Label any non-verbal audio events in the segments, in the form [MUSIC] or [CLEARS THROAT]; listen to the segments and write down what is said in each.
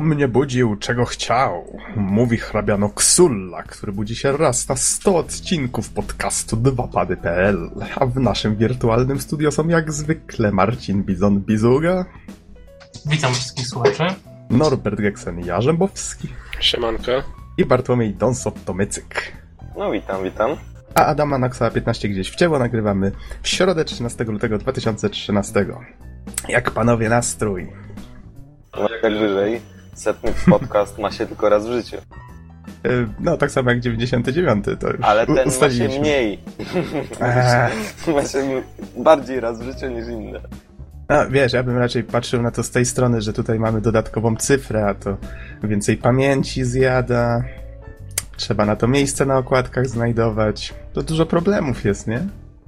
mnie budził, czego chciał. Mówi hrabiano Ksulla, który budzi się raz na 100 odcinków podcastu 2pady.pl. A w naszym wirtualnym studio są jak zwykle Marcin Bizon-Bizuga. Witam wszystkich słuchaczy. Norbert Geksen Jarzębowski. Siemanko. I Bartłomiej Donsot-Tomycyk. No witam, witam. A Adama Naxa 15 gdzieś w ciało nagrywamy w środę 13 lutego 2013. Jak panowie nastrój? Jak wyżej, setny podcast ma się tylko raz w życiu. Yy, No, tak samo jak 99, to już Ale ten ma się mniej. Eee. ma się bardziej raz w życiu niż inne. No, wiesz, ja bym raczej patrzył na to z tej strony, że tutaj mamy dodatkową cyfrę, a to więcej pamięci zjada. Trzeba na to miejsce na okładkach znajdować. To dużo problemów jest, nie?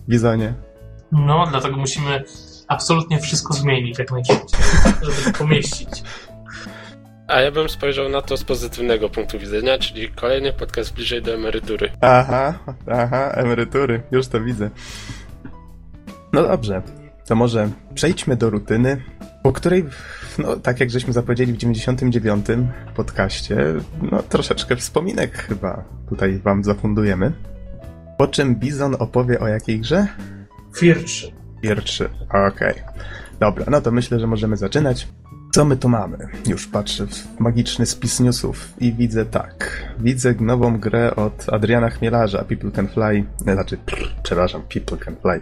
Bizonie. No, dlatego musimy absolutnie wszystko zmienić jak najszybciej, żeby to pomieścić. A ja bym spojrzał na to z pozytywnego punktu widzenia, czyli kolejny podcast bliżej do emerytury. Aha, aha, emerytury. Już to widzę. No dobrze. To może przejdźmy do rutyny, po której, no tak jak żeśmy zapowiedzieli w 99 podcaście, no troszeczkę wspominek chyba tutaj wam zafundujemy. Po czym Bizon opowie o jakiej grze? Firczy. Pierwszy. Okej. Dobra, no to myślę, że możemy zaczynać. Co my tu mamy? Już patrzę w magiczny spis newsów i widzę tak. Widzę nową grę od Adriana Chmielarza, People Can Fly. e, Znaczy, prr, przepraszam, People Can Fly.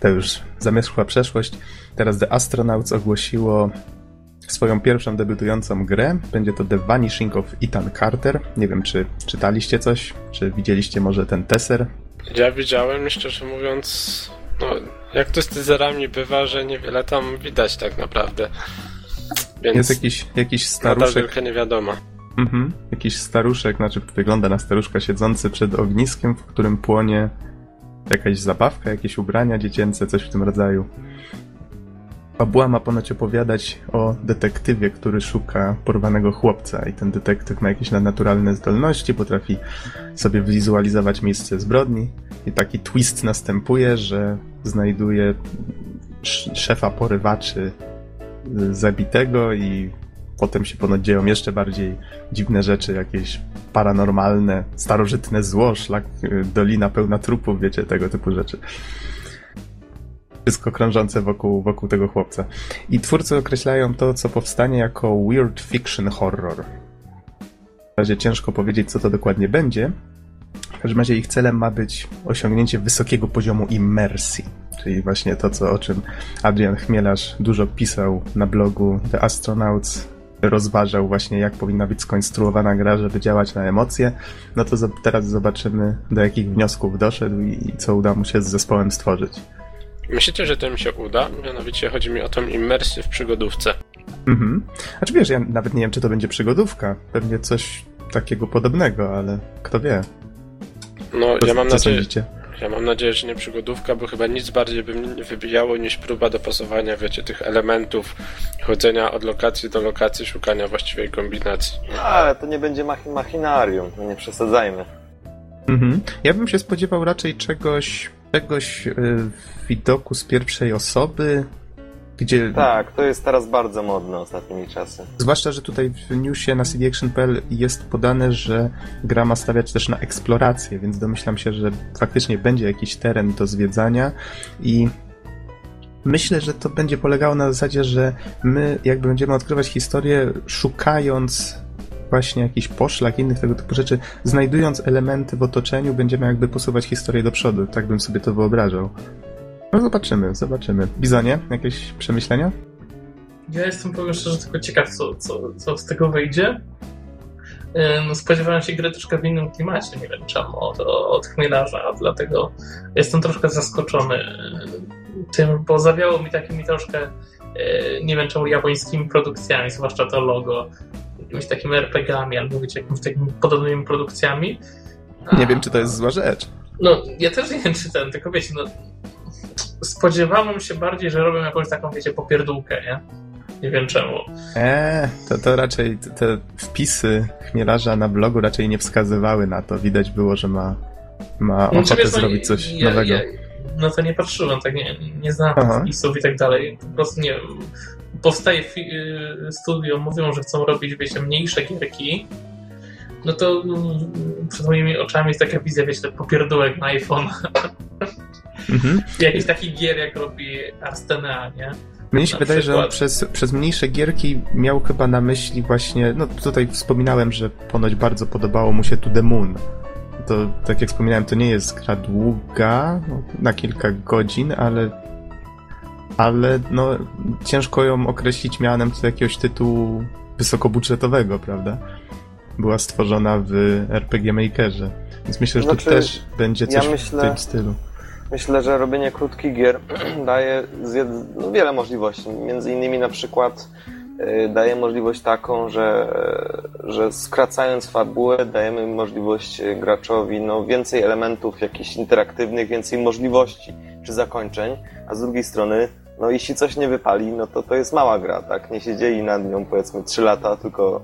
To już zamierzchła przeszłość. Teraz The Astronauts ogłosiło swoją pierwszą debiutującą grę. Będzie to The Vanishing of Ethan Carter. Nie wiem, czy czytaliście coś, czy widzieliście może ten teser. Ja widziałem, i szczerze mówiąc, no, jak to z teaserami bywa, że niewiele tam widać tak naprawdę. Więc Jest jakiś, jakiś staruszek wielka niewiadoma. Mhm. Jakiś staruszek, znaczy wygląda na staruszka siedzący przed ogniskiem, w którym płonie jakaś zabawka, jakieś ubrania dziecięce, coś w tym rodzaju. Fabuła ma ponoć opowiadać o detektywie, który szuka porwanego chłopca i ten detektyw ma jakieś nadnaturalne zdolności, potrafi sobie wizualizować miejsce zbrodni i taki twist następuje, że znajduje sz- szefa porywaczy zabitego i potem się ponoć dzieją jeszcze bardziej dziwne rzeczy, jakieś paranormalne, starożytne zło, szlak, y, dolina pełna trupów, wiecie, tego typu rzeczy. Wszystko krążące wokół, wokół tego chłopca. I twórcy określają to, co powstanie jako weird fiction horror. W razie ciężko powiedzieć, co to dokładnie będzie. W każdym razie ich celem ma być osiągnięcie wysokiego poziomu immersji, czyli właśnie to, co, o czym Adrian Chmielarz dużo pisał na blogu The Astronauts, rozważał właśnie, jak powinna być skonstruowana gra, żeby działać na emocje. No to teraz zobaczymy, do jakich wniosków doszedł i, i co uda mu się z zespołem stworzyć. Myślicie, że to mi się uda? Mianowicie chodzi mi o tą immersję w przygodówce. Mhm. Znaczy wiesz, ja nawet nie wiem, czy to będzie przygodówka. Pewnie coś takiego podobnego, ale kto wie. No, Co, ja mam nadzieję? Ja mam nadzieję, że nie przygodówka, bo chyba nic bardziej by mnie nie wybijało niż próba dopasowania, wiecie, tych elementów chodzenia od lokacji do lokacji, szukania właściwej kombinacji. No, ale to nie będzie machi- machinarium, no nie przesadzajmy. Mhm. Ja bym się spodziewał raczej czegoś, czegoś yy, w widoku z pierwszej osoby, gdzie Tak, to jest teraz bardzo modne ostatnimi czasy. Zwłaszcza, że tutaj w newsie na cdaction.pl jest podane, że gra ma stawiać też na eksplorację, więc domyślam się, że faktycznie będzie jakiś teren do zwiedzania i myślę, że to będzie polegało na zasadzie, że my jakby będziemy odkrywać historię szukając właśnie jakiś poszlak, innych tego typu rzeczy, znajdując elementy w otoczeniu, będziemy jakby posuwać historię do przodu. Tak bym sobie to wyobrażał. No zobaczymy, zobaczymy. Bizonie, jakieś przemyślenia? Ja jestem powiem szczerze tylko ciekaw, co, co, co z tego wyjdzie. No, spodziewałem się gry troszkę w innym klimacie, nie wiem czemu, od, od chmielarza, dlatego jestem troszkę zaskoczony tym, bo zawiało mi takimi troszkę, yy, nie wiem czemu, japońskimi produkcjami, zwłaszcza to logo, jakimiś takimi RPG-ami albo wiecie, jakimiś takimi podobnymi produkcjami. A- Nie wiem, czy to jest zła rzecz. No, ja też nie wiem, czy ten, tylko wiecie, no, spodziewałem się bardziej, że robią jakąś taką, wiecie, popierdółkę, nie? Nie wiem czemu. Eee, to, to raczej te- wpisy chmielarza na blogu raczej nie wskazywały na to. Widać było, że ma, ma No, ochotę no, zrobić coś ja, nowego. Ja, no to nie patrzyłem, tak nie, nie znałem Aha. wpisów i tak dalej. Po prostu nie powstaje y, studio, mówią, że chcą robić, wiecie, mniejsze gierki, no to mm, przed moimi oczami jest taka wizja, wiecie, popierdółek na iPhone. [LAUGHS] Mhm. Jakiś taki gier, jak robi Arstena, nie? Mnie się Na wydaje, że on przez, przez mniejsze gierki miał chyba na myśli właśnie, no tutaj wspominałem, że ponoć bardzo podobało mu się To The Moon. To, tak jak wspominałem, to nie jest gra długa, no, na kilka godzin, ale ale no ciężko ją określić mianem do jakiegoś tytułu wysokobudżetowego, prawda? Była stworzona w RPG Makerze. Więc myślę, że Znaczy, to też będzie ja coś w myślę- tym stylu. Myślę, że robienie krótkich gier [CLEARS THROAT] daje no, wiele możliwości. Między innymi na przykład y, daje możliwość taką, że, że skracając fabułę dajemy możliwość y, graczowi no, więcej elementów jakichś interaktywnych, więcej możliwości czy zakończeń, a z drugiej strony no jeśli coś nie wypali, no to to jest mała gra, tak? Nie siedzieli nad nią powiedzmy 3 lata, tylko,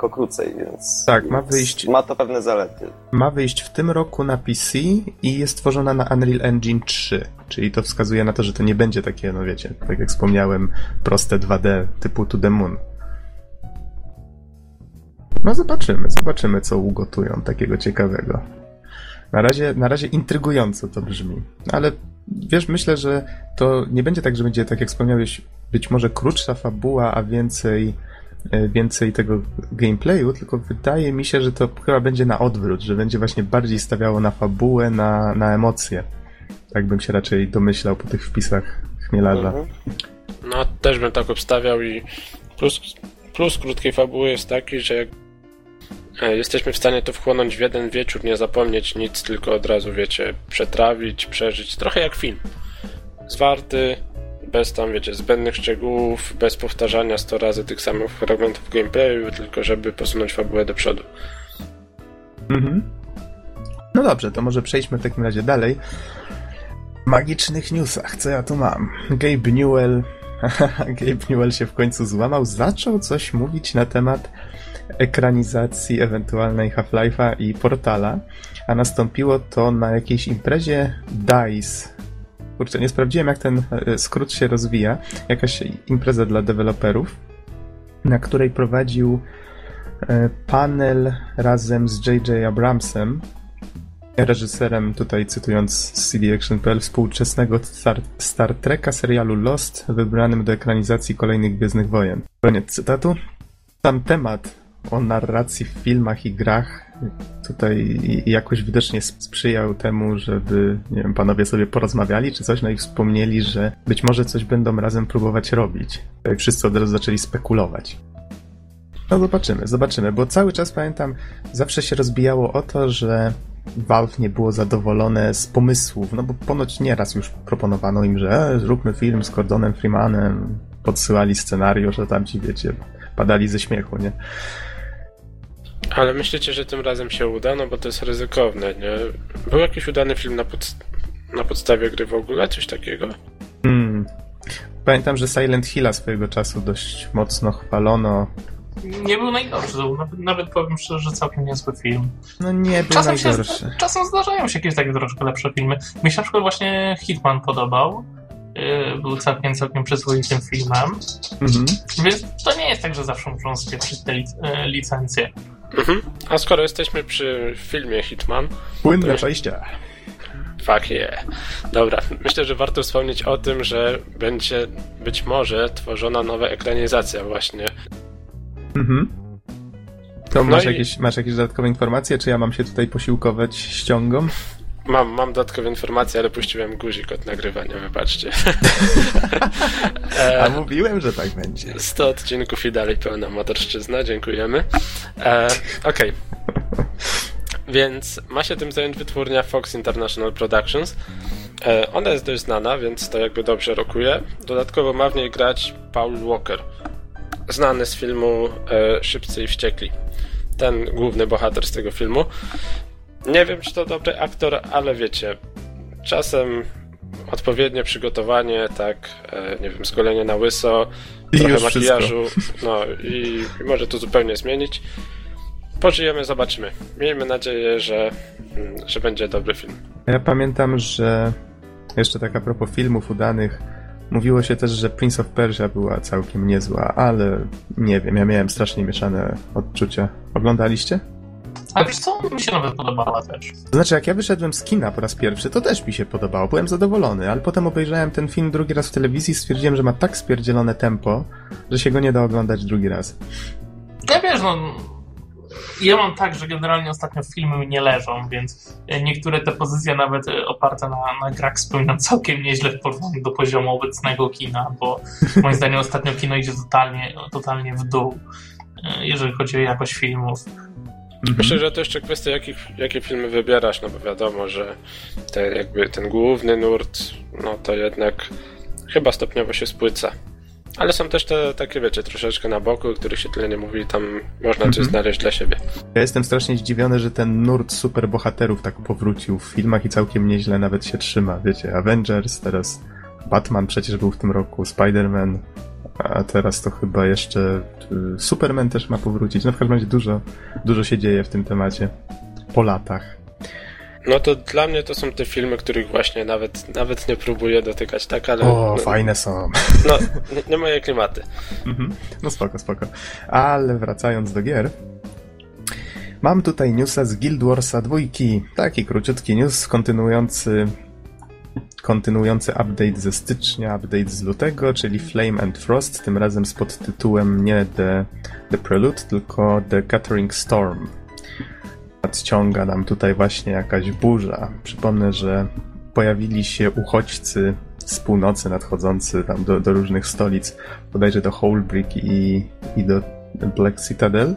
tylko krócej, więc Tak, ma wyjść- ma to pewne zalety. Ma wyjść w tym roku na PC i jest tworzona na Unreal Engine 3, czyli to wskazuje na to, że to nie będzie takie, no wiecie, tak jak wspomniałem, proste 2D typu To The Moon. No zobaczymy, zobaczymy co ugotują takiego ciekawego. Na razie, na razie intrygująco to brzmi, No, ale wiesz, myślę, że to nie będzie tak, że będzie, tak jak wspomniałeś, być może krótsza fabuła, a więcej więcej tego gameplayu, tylko wydaje mi się, że to chyba będzie na odwrót, że będzie właśnie bardziej stawiało na fabułę, na, na emocje. Tak bym się raczej domyślał po tych wpisach chmielarza. Mhm. No, też bym tak obstawiał i plus, plus krótkiej fabuły jest taki, że jak e, jesteśmy w stanie to wchłonąć w jeden wieczór, nie zapomnieć nic, tylko od razu, wiecie, przetrawić, przeżyć. Trochę jak film. Zwarty, bez tam, wiecie, zbędnych szczegółów, bez powtarzania 100 razy tych samych fragmentów gameplayu, tylko żeby posunąć fabułę do przodu. Mhm. No dobrze, to może przejdźmy w takim razie dalej. Magicznych newsach, co ja tu mam? Gabe Newell. [LAUGHS] Gabe Newell się w końcu złamał, zaczął coś mówić na temat ekranizacji ewentualnej Half-Life'a i Portala, a nastąpiło to na jakiejś imprezie DICE. Kurczę, nie sprawdziłem jak ten e, skrót się rozwija. Jakaś impreza dla deweloperów, na której prowadził e, panel razem z J.J. Abramsem, reżyserem, tutaj cytując z CD Action.pl, współczesnego Star, Star Treka serialu Lost, wybranym do ekranizacji kolejnych Gwiezdnych Wojen. Koniec cytatu. Sam temat o narracji w filmach i grach tutaj jakoś widocznie sprzyjał temu, żeby, nie wiem, panowie sobie porozmawiali czy coś, no i wspomnieli, że być może coś będą razem próbować robić. Tutaj wszyscy od razu zaczęli spekulować. No zobaczymy, zobaczymy, bo cały czas pamiętam, zawsze się rozbijało o to, że Valve nie było zadowolone z pomysłów, no bo ponoć nieraz już proponowano im, że e, zróbmy film z Cordonem Freemanem, podsyłali scenariusz, a tam ci, wiecie, padali ze śmiechu, nie? Ale myślicie, że tym razem się uda? No bo to jest ryzykowne, nie? Był jakiś udany film na, podst- na podstawie gry w ogóle? Coś takiego? Hmm. Pamiętam, że Silent Hilla swojego czasu dość mocno chwalono. Nie był najgorszy, to był nawet, nawet powiem szczerze, że całkiem niezły film. No nie był Czasem, się, najgorszy. czasem zdarzają się jakieś takie troszkę lepsze filmy. Mi się na przykład właśnie Hitman podobał. Yy, Był całkiem, całkiem przyzwoitym filmem. Mhm. Więc to nie jest tak, że zawsze muszą spieprzyć te lic- licencje. Mhm. A skoro jesteśmy przy filmie Hitman, Płynne przejścia. fuck yeah. Dobra, myślę, że warto wspomnieć o tym, że będzie być może tworzona nowa ekranizacja właśnie. Mhm. To No masz, i- jakieś, masz jakieś dodatkowe informacje, czy ja mam się tutaj posiłkować ściągą? Mam, mam dodatkowe informacje, ale puściłem guzik od nagrywania, wybaczcie. [LAUGHS] A mówiłem, że tak będzie. 100 odcinków i dalej pełna motorszczyzna, dziękujemy. E, Okej. Więc ma się tym zająć wytwórnia Fox International Productions. E, ona jest dość znana, więc to jakby dobrze rokuje. Dodatkowo ma w niej grać Paul Walker, znany z filmu e, Szybcy i Wściekli. Ten główny bohater z tego filmu. Nie wiem, czy to dobry aktor, ale wiecie, czasem odpowiednie przygotowanie, tak, e, nie wiem, zgolenie na łyso, I trochę makijażu, no i, i może to zupełnie zmienić. Pożyjemy, zobaczymy. Miejmy nadzieję, że, mm, że będzie dobry film. Ja pamiętam, że jeszcze tak a propos filmów udanych, Mówiło się też, że Prince of Persia była całkiem niezła, ale nie wiem, ja miałem strasznie mieszane odczucia. Oglądaliście? A wiesz co, mi się nawet podobała też. Znaczy, jak ja wyszedłem z kina po raz pierwszy, to też mi się podobało, byłem zadowolony, ale potem obejrzałem ten film drugi raz w telewizji i stwierdziłem, że ma tak spierdzielone tempo, że się go nie da oglądać drugi raz. Ja wiesz, no. Ja mam tak, że generalnie ostatnio filmy mi nie leżą, więc niektóre te pozycje nawet e, oparte na, na grach spełniam całkiem nieźle w porównaniu do poziomu obecnego kina, bo [LAUGHS] moim zdaniem ostatnio kino idzie totalnie, totalnie w dół, e, jeżeli chodzi o jakość filmów. Mhm. Myślę, że to jeszcze kwestia, jakich, jakie filmy wybierasz, no bo wiadomo, że te, jakby ten główny nurt, no to jednak chyba stopniowo się spłyca. Ale są też te takie, wiecie, troszeczkę na boku, o których się tyle nie mówi, tam można coś mhm. znaleźć dla siebie. Ja jestem strasznie zdziwiony, że ten nurt superbohaterów tak powrócił w filmach i całkiem nieźle nawet się trzyma. Wiecie, Avengers, teraz Batman przecież był w tym roku, Spider-Man, a teraz to chyba jeszcze y, Superman też ma powrócić. No w każdym razie dużo, dużo się dzieje w tym temacie po latach. No to dla mnie to są te filmy, których właśnie nawet, nawet nie próbuję dotykać, tak, ale... O, no, fajne są. No, nie, nie moje klimaty. Mhm. No spoko, spoko. Ale wracając do gier, mam tutaj newsa z Guild Warsa 2. Taki króciutki news kontynuujący kontynuujący update ze stycznia, update z lutego, czyli Flame and Frost, tym razem z podtytułem nie The, The Prelude, tylko The Gathering Storm. Nadciąga nam tutaj właśnie jakaś burza. Przypomnę, że pojawili się uchodźcy z północy nadchodzący tam do, do różnych stolic, bodajże do Holbrick i, i do Black Citadel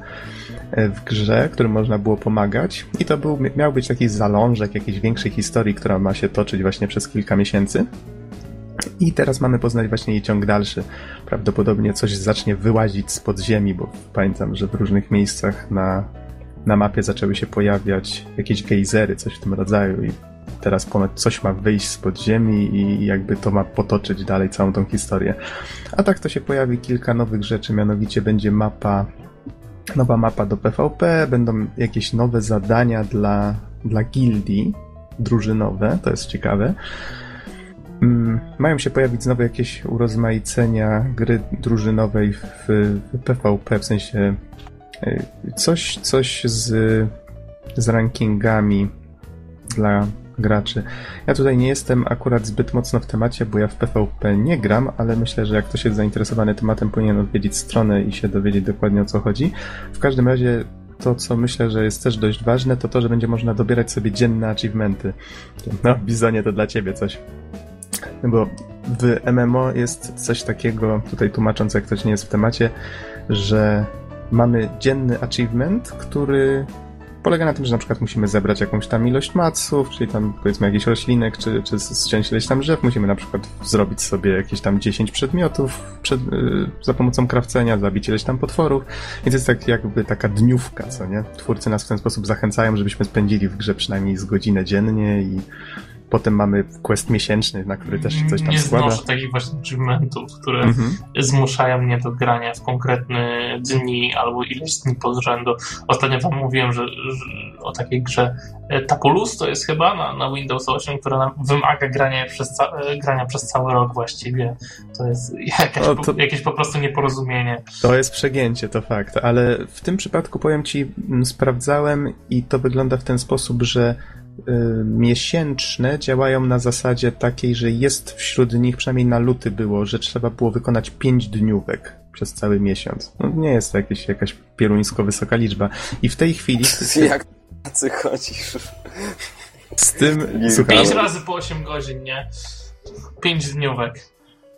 w grze, którym można było pomagać i to był, miał być taki zalążek jakiejś większej historii, która ma się toczyć właśnie przez kilka miesięcy. I teraz mamy poznać właśnie jej ciąg dalszy. Prawdopodobnie coś zacznie wyłazić z podziemi, bo pamiętam, że w różnych miejscach na, na mapie zaczęły się pojawiać jakieś gejzery, coś w tym rodzaju i teraz ponad coś ma wyjść z podziemi i jakby to ma potoczyć dalej całą tą historię. A tak to się pojawi kilka nowych rzeczy, mianowicie będzie mapa, nowa mapa do PvP, będą jakieś nowe zadania dla, dla gildii drużynowe, to jest ciekawe. Mm, mają się pojawić znowu jakieś urozmaicenia gry drużynowej w, w PvP, w sensie y, coś, coś z, z rankingami dla graczy. Ja tutaj nie jestem akurat zbyt mocno w temacie, bo ja w PvP nie gram, ale myślę, że jak ktoś jest zainteresowany tematem, powinien odwiedzić stronę i się dowiedzieć dokładnie o co chodzi. W każdym razie to, co myślę, że jest też dość ważne, to to, że będzie można dobierać sobie dzienne achievementy. No, Bizonie, to dla ciebie coś. Bo w MMO jest coś takiego, tutaj tłumacząc, jak ktoś nie jest w temacie, że mamy dzienny achievement, który polega na tym, że na przykład musimy zebrać jakąś tam ilość maców, czyli tam powiedzmy jakiś roślinek, czy, czy ściąć ileś tam drzew. Musimy na przykład zrobić sobie jakieś tam 10 przedmiotów przed, yy, za pomocą krawcenia, zabić ileś tam potworów. To jest tak jakby taka dniówka, co nie? Twórcy nas w ten sposób zachęcają, żebyśmy spędzili w grze przynajmniej z godzinę dziennie i Potem mamy quest miesięczny, na który też się coś tam nie składa. Nie znoszę takich właśnie achievementów, które mhm. zmuszają mnie do grania w konkretne dni albo ileś dni pod rzędu. Ostatnio wam mówiłem, że, że o takiej grze e, Tapulus to jest chyba na, na Windows 8, która nam wymaga grania przez, ca e, grania przez cały rok właściwie. To jest jakaś, to... jakieś po prostu nieporozumienie. To jest przegięcie, to fakt, ale w tym przypadku powiem ci, sprawdzałem i to wygląda w ten sposób, że miesięczne działają na zasadzie takiej, że jest wśród nich, przynajmniej na luty było, że trzeba było wykonać pięć dniówek przez cały miesiąc. No, nie jest to jakieś, jakaś pieruńsko wysoka liczba. I w tej chwili... [LAUGHS] Jak tacy chodzisz? Z tym... Słuchaj, Pięć razy po 8 godzin, nie? Pięć dniówek.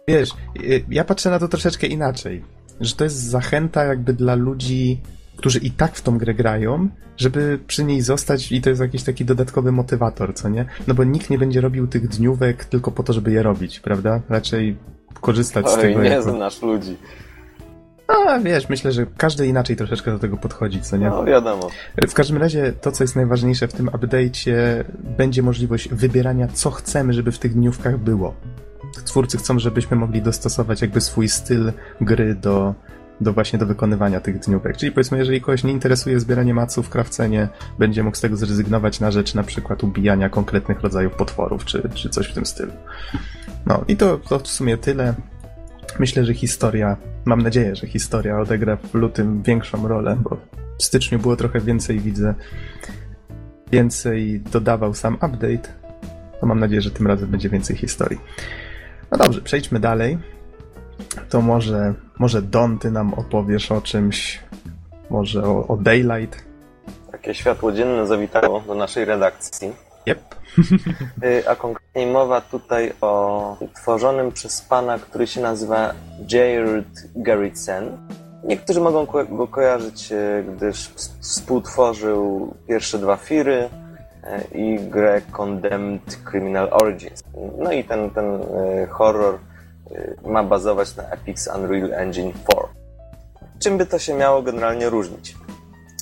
Wiesz, y, ja patrzę na to troszeczkę inaczej. Że to jest zachęta jakby dla ludzi którzy i tak w tą grę grają, żeby przy niej zostać i to jest jakiś taki dodatkowy motywator, co nie? No bo nikt nie będzie robił tych dniówek tylko po to, żeby je robić, prawda? Raczej korzystać Oj, z tego. nie jako... znasz ludzi. A wiesz, myślę, że każdy inaczej troszeczkę do tego podchodzi, co nie? No wiadomo. W każdym razie to, co jest najważniejsze w tym update'cie, będzie możliwość wybierania, co chcemy, żeby w tych dniówkach było. Twórcy chcą, żebyśmy mogli dostosować jakby swój styl gry do, do właśnie do wykonywania tych dniówek. Czyli powiedzmy, jeżeli kogoś nie interesuje zbieranie maców, krawcenie, będzie mógł z tego zrezygnować na rzecz na przykład ubijania konkretnych rodzajów potworów, czy, czy coś w tym stylu. No i to, to w sumie tyle. Myślę, że historia, mam nadzieję, że historia odegra w lutym większą rolę, bo w styczniu było trochę więcej, widzę, więcej dodawał sam update. To mam nadzieję, że tym razem będzie więcej historii. No dobrze, przejdźmy dalej. To może, może Don, ty nam opowiesz o czymś, może o, o Daylight. Takie światło dzienne zawitało do naszej redakcji. Yep. Y, A konkretnie mowa tutaj o tworzonym przez pana, który się nazywa Jared Garrison. Niektórzy mogą ko- go kojarzyć, y, gdyż współtworzył pierwsze dwa firy y, i grę Condemned Criminal Origins. No i ten, ten horror ma bazować na Epic's Unreal Engine 4. Czym by to się miało generalnie różnić?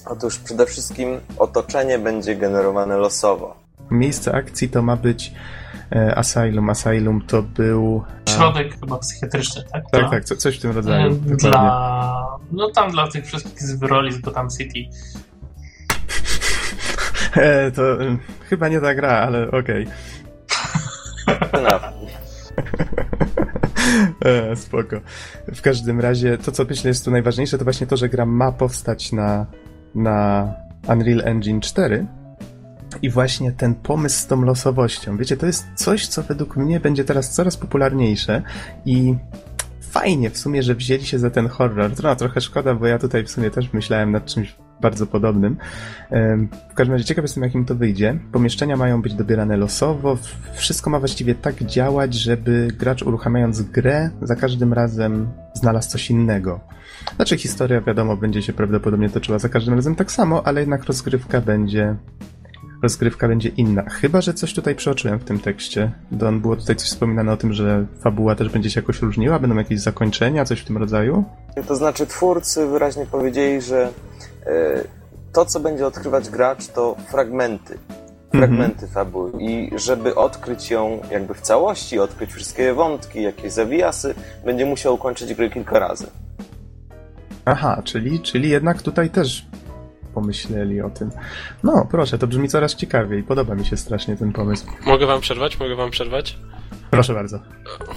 Otóż przede wszystkim otoczenie będzie generowane losowo. Miejsce akcji to ma być e, Asylum. Asylum to był. Środek chyba psychiatryczny, tak? Tak, tak, co, coś w tym rodzaju. e, dokładnie. Dla... No tam dla tych wszystkich z wyroli z Gotham City. E, to e, chyba nie ta gra, ale okej. Enough. [LAUGHS] [LAUGHS] E, Spoko. W każdym razie, to co myślę jest tu najważniejsze, to właśnie to, że gra ma powstać na, na Unreal Engine 4. I właśnie ten pomysł z tą losowością. Wiecie, to jest coś, co według mnie będzie teraz coraz popularniejsze i fajnie w sumie, że wzięli się za ten horror. No, trochę szkoda, bo ja tutaj w sumie też myślałem nad czymś bardzo podobnym. W każdym razie ciekaw jestem, jakim to wyjdzie. Pomieszczenia mają być dobierane losowo. Wszystko ma właściwie tak działać, żeby gracz uruchamiając grę za każdym razem znalazł coś innego. Znaczy historia, wiadomo, będzie się prawdopodobnie toczyła za każdym razem tak samo, ale jednak rozgrywka będzie rozgrywka będzie inna. Chyba, że coś tutaj przeoczyłem w tym tekście. Don, było tutaj coś wspominane o tym, że fabuła też będzie się jakoś różniła, będą jakieś zakończenia, coś w tym rodzaju? To znaczy twórcy wyraźnie powiedzieli, że to, co będzie odkrywać gracz, to fragmenty. Fragmenty fabuły. I żeby odkryć ją jakby w całości, odkryć wszystkie wątki, jakieś zawijasy, będzie musiał ukończyć grę kilka razy. Aha, czyli, czyli jednak tutaj też pomyśleli o tym. No, proszę, to brzmi coraz ciekawiej. Podoba mi się strasznie ten pomysł. Mogę wam przerwać? Mogę wam przerwać? Proszę bardzo.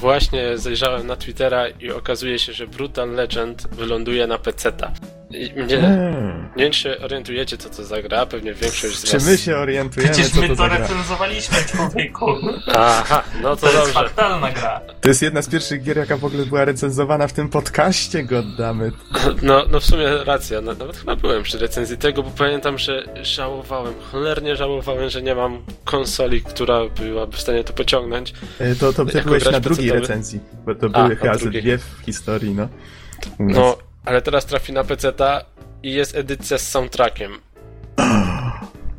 Właśnie zajrzałem na Twittera i okazuje się, że Brutal Legend wyląduje na PC-ta. I mnie, Hmm. nie wiem, czy się orientujecie, co to za gra, pewnie większość z Czy was... my się orientujemy, Przecież co my to to za gra? recenzowaliśmy, człowieku. Aha, no To to jest dobrze. fatalna gra. To jest jedna z pierwszych gier, jaka w ogóle była recenzowana w tym podcaście, goddammit. No, no w sumie racja, no, nawet chyba byłem przy recenzji tego, bo pamiętam, że żałowałem, cholernie żałowałem, że nie mam konsoli, która byłaby w stanie to pociągnąć. E, To, to ty byłeś na drugiej recenzji, bo to A, były na chyba dwie w historii, no. No, ale teraz trafi na PC-ta i jest edycja z soundtrackiem.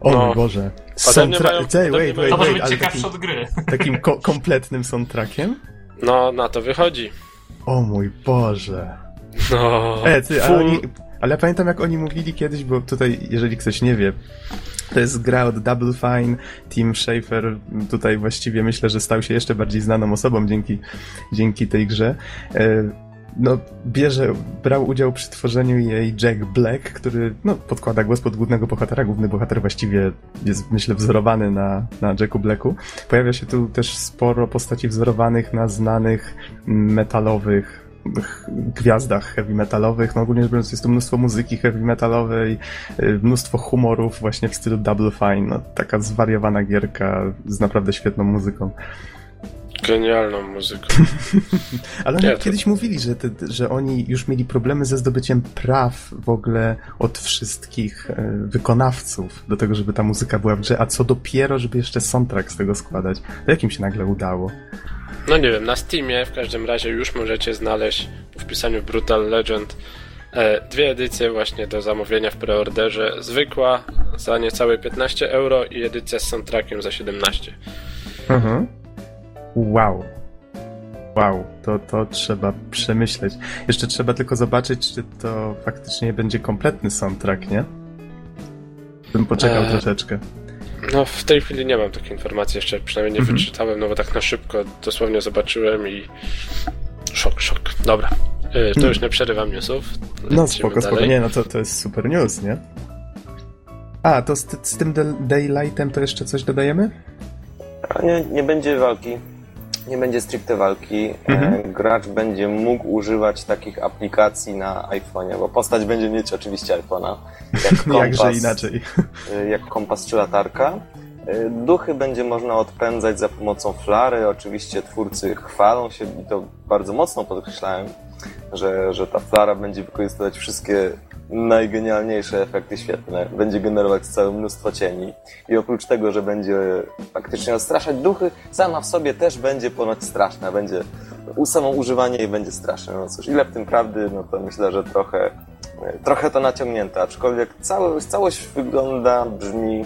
o no. mój Boże. Ode mnie Soundtra- mają- Tej, ode mnie wait, mają- To wait, może wait, być ciekawsze takim, od gry. takim ko- kompletnym soundtrackiem? No, na to wychodzi. O mój Boże. No, E, ty, ale, oni, ale ja pamiętam jak oni mówili kiedyś, bo tutaj, jeżeli ktoś nie wie, to jest gra od Double Fine, Tim Schafer tutaj właściwie myślę, że stał się jeszcze bardziej znaną osobą dzięki, dzięki tej grze. E, no, bierze, brał udział przy tworzeniu jej Jack Black, który no, podkłada głos pod głównego bohatera. Główny bohater właściwie jest, myślę, wzorowany na, na Jacku Blacku. Pojawia się tu też sporo postaci wzorowanych na znanych metalowych ch- gwiazdach heavy metalowych. No ogólnie rzecz biorąc jest tu mnóstwo muzyki heavy metalowej, y, mnóstwo humorów właśnie w stylu Double Fine. No, taka zwariowana gierka z naprawdę świetną muzyką. Genialną muzyką. [LAUGHS] Ale oni to- kiedyś mówili, że, te, że oni już mieli problemy ze zdobyciem praw w ogóle od wszystkich e, wykonawców do tego, żeby ta muzyka była w grze, a co dopiero, żeby jeszcze soundtrack z tego składać. To jak im się nagle udało? No nie wiem, na Steamie w każdym razie już możecie znaleźć po wpisaniu Brutal Legend e, dwie edycje właśnie do zamówienia w preorderze. Zwykła za niecałe 15 euro i edycja z soundtrackiem za 17. Mhm. Wow. Wow, to, to trzeba przemyśleć. Jeszcze trzeba tylko zobaczyć, czy to faktycznie będzie kompletny soundtrack, nie? Bym poczekał Eee. troszeczkę. No w tej chwili nie mam takiej informacji, jeszcze przynajmniej nie Mhm. wyczytałem, no bo tak na szybko dosłownie zobaczyłem i szok, szok. Dobra, e, to już nie przerywam newsów. No spoko, spoko. dalej. Nie, no to, to jest super news, nie? A, to z, z tym Daylightem to jeszcze coś dodajemy? A nie, nie będzie walki. Nie będzie stricte walki. Mhm. E, gracz będzie mógł używać takich aplikacji na iPhone'ie, bo postać będzie mieć oczywiście iPhone'a. Jak [LAUGHS] kompas, Jakże inaczej. e, jak kompas czy latarka. E, Duchy będzie można odpędzać za pomocą flary. Oczywiście twórcy chwalą się i to bardzo mocno podkreślałem, że, że ta flara będzie wykorzystywać wszystkie najgenialniejsze efekty świetlne. Będzie generować całe mnóstwo cieni. I oprócz tego, że będzie faktycznie odstraszać duchy, sama w sobie też będzie ponoć straszna. Będzie samo używanie jej będzie straszne. No cóż, ile w tym prawdy, no to myślę, że trochę, trochę to naciągnięte, aczkolwiek całość, całość wygląda, brzmi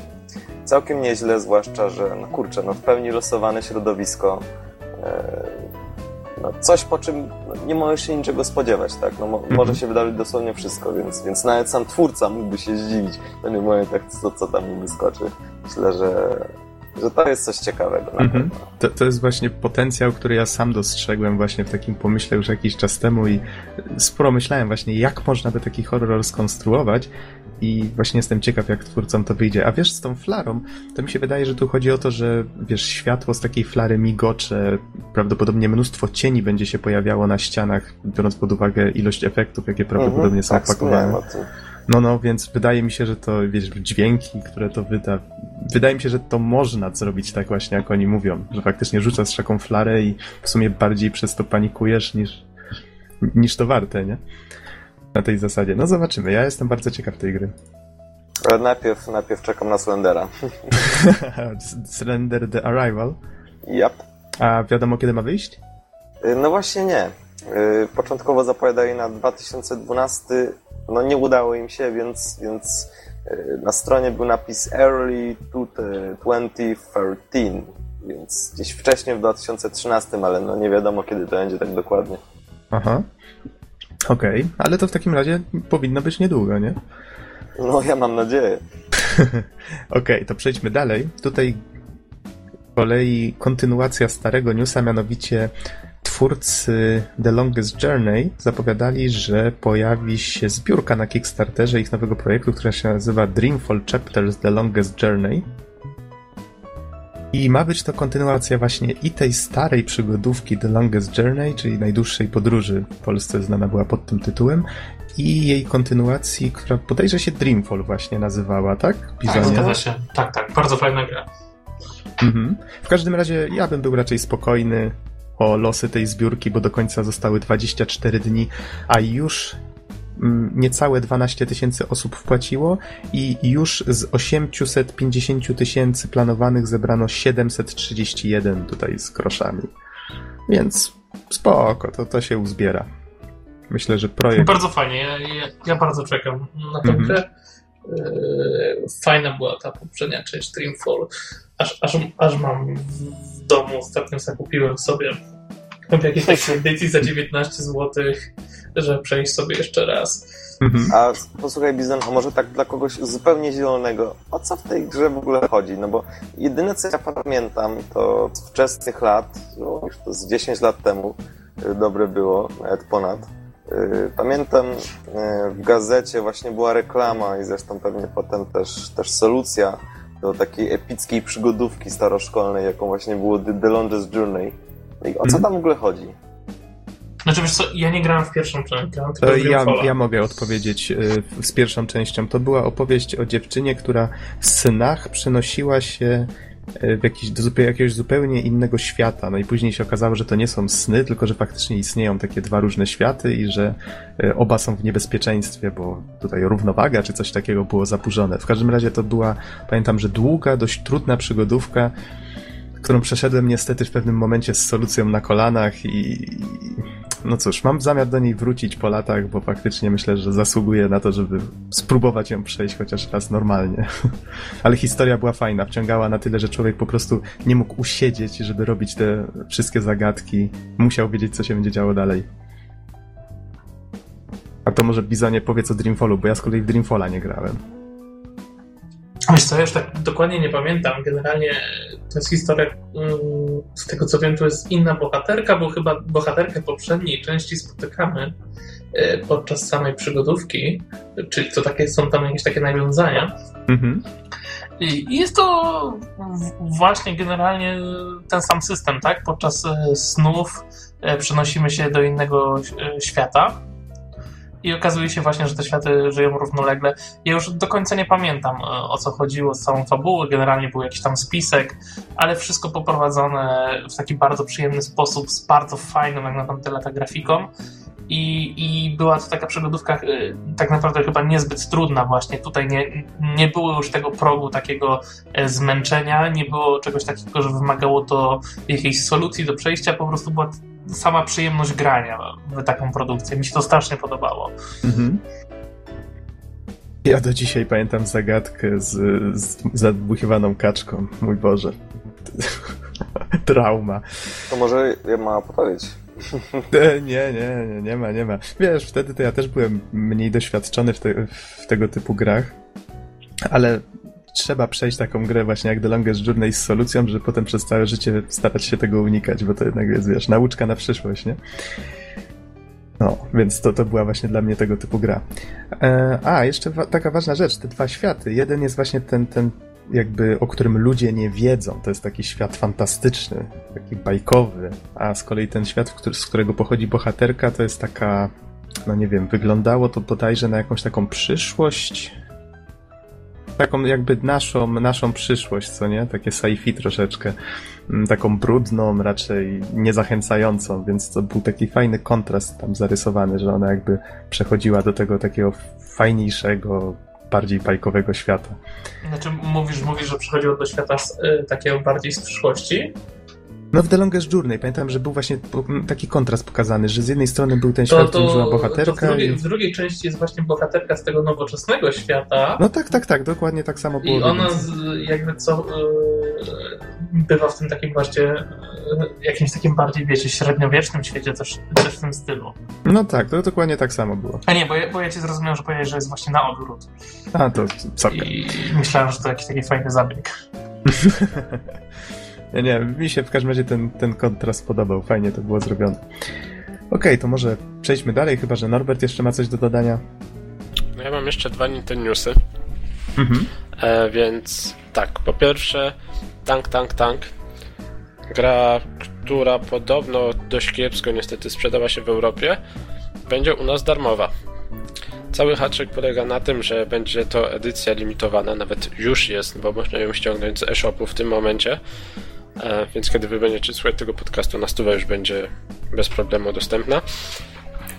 całkiem nieźle, zwłaszcza, że no kurczę, no w pełni losowane środowisko. No coś, po czym nie możesz się niczego spodziewać, tak? No, mo- może się wydarzyć dosłownie wszystko, więc, więc nawet sam twórca mógłby się zdziwić w pewnym momentach, co, co tam mu wyskoczy. Myślę, że, że to jest coś ciekawego. Mhm. pewno. To, to jest właśnie potencjał, który ja sam dostrzegłem właśnie w takim pomyśle już jakiś czas temu i sporo myślałem właśnie, jak można by taki horror skonstruować i właśnie jestem ciekaw, jak twórcom to wyjdzie. A wiesz, z tą flarą, to mi się wydaje, że tu chodzi o to, że wiesz, światło z takiej flary migocze, prawdopodobnie mnóstwo cieni będzie się pojawiało na ścianach, biorąc pod uwagę ilość efektów, jakie prawdopodobnie Mhm, są tak, wspomniałem opakowane. o tym. No, no, więc wydaje mi się, że to, wiesz, dźwięki, które to wyda. Wydaje mi się, że to można zrobić tak właśnie, jak oni mówią, że faktycznie rzucasz taką flarę i w sumie bardziej przez to panikujesz niż, niż to warte, nie? Na tej zasadzie. No zobaczymy, ja jestem bardzo ciekaw tej gry. Ale najpierw, najpierw czekam na Slendera. [LAUGHS] Surrender the Arrival. Yep. A wiadomo, kiedy ma wyjść? Y, No właśnie nie. Y, Początkowo zapowiadali na 2012, no nie udało im się, więc, więc na stronie był napis Early 2013, więc gdzieś wcześniej w 2013, ale no nie wiadomo kiedy to będzie tak dokładnie. Aha. Okej, ale to w takim razie powinno być niedługo, nie? No ja mam nadzieję. [LAUGHS] Okej, to przejdźmy dalej. Tutaj z kolei kontynuacja starego newsa, mianowicie twórcy The Longest Journey zapowiadali, że pojawi się zbiórka na Kickstarterze ich nowego projektu, która się nazywa Dreamfall Chapters The Longest Journey. I ma być to kontynuacja właśnie i tej starej przygodówki The Longest Journey, czyli najdłuższej podróży w Polsce znana była pod tym tytułem, i jej kontynuacji, która podejrze się Dreamfall właśnie nazywała, tak? Tak, Bizonie? zgadza się. Tak, tak. Bardzo fajna gra. Mhm. W każdym razie ja bym był raczej spokojny o losy tej zbiórki, bo do końca zostały 24 dni, a już niecałe 12 tysięcy osób wpłaciło i już z 850 tysięcy planowanych zebrano 731 tutaj z groszami. Więc spoko, to, to się uzbiera. Myślę, że projekt... Bardzo fajnie. Ja, ja, ja bardzo czekam na tę grę. Yy, Fajna była ta poprzednia część Dreamfall. Aż, aż, aż mam w domu ostatnio zakupiłem sobie w jakiejś takiej edycji za 19 zł, żeby przejść sobie jeszcze raz. Mhm. A posłuchaj Bizon, a może tak dla kogoś zupełnie zielonego, o co w tej grze w ogóle chodzi? No bo jedyne co ja pamiętam to z wczesnych lat, no już to z 10 lat temu, y, dobre było, nawet ponad. Y, Pamiętam y, w gazecie właśnie była reklama i zresztą pewnie potem też, też solucja do takiej epickiej przygodówki staroszkolnej, jaką właśnie było The, The Longest Journey. I o co Mhm. tam w ogóle chodzi? Znaczy wiesz co, ja nie grałem w pierwszą część, To w ja, ja mogę odpowiedzieć y, z pierwszą częścią. To była opowieść o dziewczynie, która w snach przenosiła się y, w jakiś, do jakiegoś zupełnie innego świata. No i później się okazało, że to nie są sny, tylko że faktycznie istnieją takie dwa różne światy i że oba są w niebezpieczeństwie, bo tutaj równowaga czy coś takiego było zaburzone. W każdym razie to była, pamiętam, że długa, dość trudna przygodówka, którą przeszedłem niestety w pewnym momencie z solucją na kolanach i no cóż, mam zamiar do niej wrócić po latach, bo faktycznie myślę, że zasługuje na to, żeby spróbować ją przejść chociaż raz normalnie. [LAUGHS] Ale historia była fajna, wciągała na tyle, że człowiek po prostu nie mógł usiedzieć, żeby robić te wszystkie zagadki. Musiał wiedzieć, co się będzie działo dalej. A to może Bizonie powiedz o Dreamfallu, bo ja z kolei w Dreamfalla nie grałem. Wiesz co, ja już tak dokładnie nie pamiętam. Generalnie to jest historia, mm, z tego co wiem, to jest inna bohaterka, bo chyba bohaterkę poprzedniej części spotykamy e, podczas samej przygodówki, czyli to takie, są tam jakieś takie nawiązania. Mhm. I jest to właśnie generalnie ten sam system, tak? Podczas e, snów e, przenosimy się do innego świata i okazuje się właśnie, że te światy żyją równolegle. Ja już do końca nie pamiętam o co chodziło z całą fabułą. Generalnie był jakiś tam spisek, ale wszystko poprowadzone w taki bardzo przyjemny sposób, z bardzo fajną jak na tamte lata grafiką. I, I była to taka przygodówka y, tak naprawdę chyba niezbyt trudna właśnie. Tutaj nie, nie było już tego progu takiego e, zmęczenia, nie było czegoś takiego, że wymagało to jakiejś solucji do przejścia, po prostu była sama przyjemność grania w taką produkcję. Mi się to strasznie podobało. Mhm. Ja do dzisiaj pamiętam zagadkę z, z zadmuchiwaną kaczką. Mój Boże. [LAUGHS] Trauma. To może ja ma podpowiedź. Nie, nie, nie, nie ma, nie ma. Wiesz, wtedy to ja też byłem mniej doświadczony w, te, w tego typu grach, ale trzeba przejść taką grę właśnie jak The Longest Journey z solucją, że potem przez całe życie starać się tego unikać, bo to jednak jest, wiesz, nauczka na przyszłość, nie? No, więc to, to była właśnie dla mnie tego typu gra. E, a, jeszcze wa taka ważna rzecz, te dwa światy. Jeden jest właśnie ten, ten jakby, o którym ludzie nie wiedzą. To jest taki świat fantastyczny, taki bajkowy, a z kolei ten świat, z którego pochodzi bohaterka, to jest taka, no nie wiem, wyglądało to bodajże na jakąś taką przyszłość, taką jakby naszą, naszą przyszłość, co nie? Takie sci-fi troszeczkę. Mm, taką brudną, raczej niezachęcającą, więc to był taki fajny kontrast tam zarysowany, że ona jakby przechodziła do tego takiego fajniejszego, bardziej bajkowego świata. Znaczy mówisz, mówisz że przechodziło do świata z, y, takiego bardziej z przyszłości? No w The Longest Journey pamiętam, że był właśnie taki kontrast pokazany, że z jednej strony był ten świat, w którym żyła bohaterka. w, drugiej, i... w drugiej części jest właśnie bohaterka z tego nowoczesnego świata. No tak, tak, tak, dokładnie tak samo było. I ona z, jakby co yy, bywa w tym takim właśnie yy, jakimś takim bardziej, wiecie, średniowiecznym świecie, też, też w tym stylu. No tak, to dokładnie tak samo było. A nie, bo ja, bo ja cię zrozumiałem, że powiedziałeś, że jest właśnie na odwrót. A, to co? I myślałem, że to jakiś taki fajny zabieg. [LAUGHS] Nie, nie, mi się w każdym razie ten, ten kontrast podobał. Fajnie to było zrobione. Okej, okay, to może przejdźmy dalej, chyba że Norbert jeszcze ma coś do dodania. No ja mam jeszcze dwa Nintendowsy. Mhm. E, więc tak, po pierwsze Tank, Tank, Tank. Gra, która podobno dość kiepsko niestety sprzedała się w Europie, będzie u nas darmowa. Cały haczyk polega na tym, że będzie to edycja limitowana, nawet już jest, bo można ją ściągnąć z e-shopu w tym momencie. E, więc kiedy wy będziecie słuchać tego podcastu, na stówę już będzie bez problemu dostępna.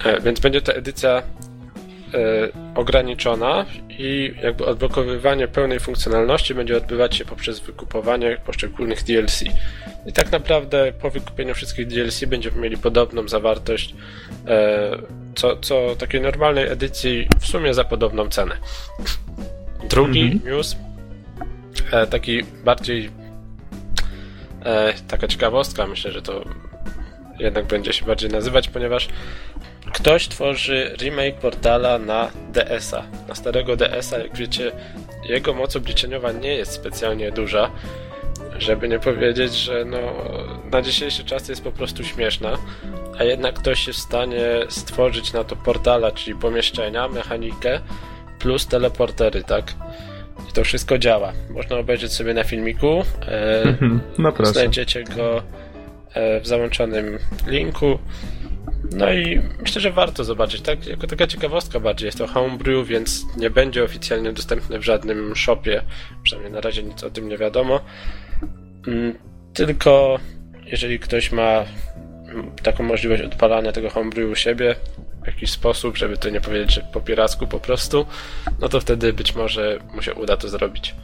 E, więc będzie to edycja e, ograniczona i jakby odblokowywanie pełnej funkcjonalności będzie odbywać się poprzez wykupowanie poszczególnych DLC. I tak naprawdę po wykupieniu wszystkich DLC będziemy mieli podobną zawartość co, co takiej normalnej edycji w sumie za podobną cenę. Drugi mhm. news, taki bardziej E, taka ciekawostka, myślę, że to jednak będzie się bardziej nazywać, ponieważ ktoś tworzy remake portala na DS-a. Na starego DS-a, jak wiecie, jego moc obliczeniowa nie jest specjalnie duża. Żeby nie powiedzieć, że no, na dzisiejszy czas jest po prostu śmieszna, a jednak ktoś jest w stanie stworzyć na to portala, czyli pomieszczenia, mechanikę plus teleportery, tak? I to wszystko działa. Można obejrzeć sobie na filmiku. E, mhm. no proszę. Znajdziecie go e, w załączonym linku. No i myślę, że warto zobaczyć. Tak, jako taka ciekawostka bardziej. Jest to homebrew, więc nie będzie oficjalnie dostępne w żadnym shopie. Przynajmniej na razie nic o tym nie wiadomo. Mm, tylko jeżeli ktoś ma taką możliwość odpalania tego homebrew u siebie, w jakiś sposób, żeby to nie powiedzieć, że po piracku po prostu, no to wtedy być może mu się uda to zrobić.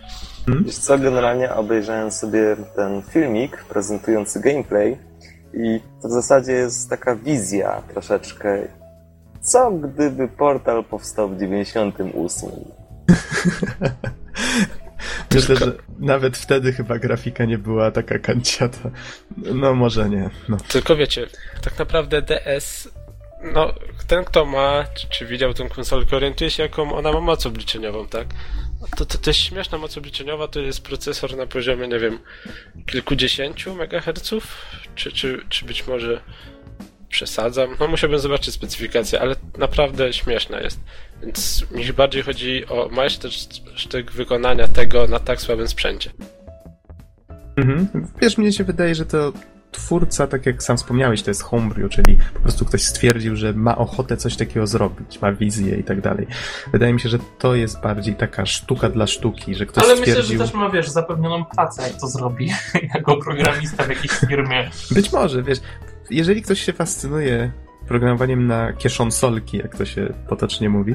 Hmm? Wiesz co, generalnie obejrzałem sobie ten filmik prezentujący gameplay i to w zasadzie jest taka wizja troszeczkę. Co gdyby portal powstał w 98? [LAUGHS] Myślę, że nawet wtedy chyba grafika nie była taka kanciata. No może nie. No. Tylko wiecie, tak naprawdę DS no, ten kto ma, czy, czy widział tę konsolkę, orientuje się jaką ona ma moc obliczeniową, tak? To, to, to jest śmieszna moc obliczeniowa, to jest procesor na poziomie, nie wiem, kilkudziesięciu megaherców? Czy, czy, czy być może przesadzam. No musiałbym zobaczyć specyfikację, ale naprawdę śmieszna jest. Więc mi bardziej chodzi o majstersztyk wykonania tego na tak słabym sprzęcie. Mhm. Wiesz, mnie się wydaje, że to twórca, tak jak sam wspomniałeś, to jest homebrew, czyli po prostu ktoś stwierdził, że ma ochotę coś takiego zrobić, ma wizję i tak dalej. Wydaje mi się, że to jest bardziej taka sztuka dla sztuki, że ktoś Ale stwierdził... myślę, że też ma, wiesz, zapewnioną pracę, jak to zrobi [LAUGHS] jako programista w jakiejś firmie. Być może, wiesz, jeżeli ktoś się fascynuje programowaniem na kieszonsolki, jak to się potocznie mówi,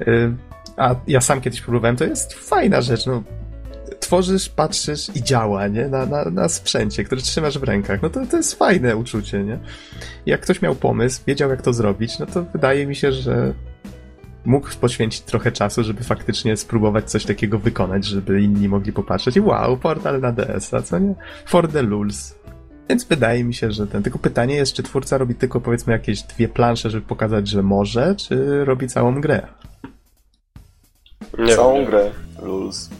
y, a ja sam kiedyś próbowałem, to jest fajna rzecz, no tworzysz, patrzysz i działa, nie? Na, na, na sprzęcie, który trzymasz w rękach. No to, to jest fajne uczucie, nie? Jak ktoś miał pomysł, wiedział jak to zrobić, no to wydaje mi się, że mógł poświęcić trochę czasu, żeby faktycznie spróbować coś takiego wykonać, żeby inni mogli popatrzeć i wow, portal na DS-a, co nie? For the lulz. Więc wydaje mi się, że ten. Tylko pytanie jest, czy twórca robi tylko powiedzmy jakieś dwie plansze, żeby pokazać, że może, czy robi całą grę? Nie Całą wiem, grę. Rules.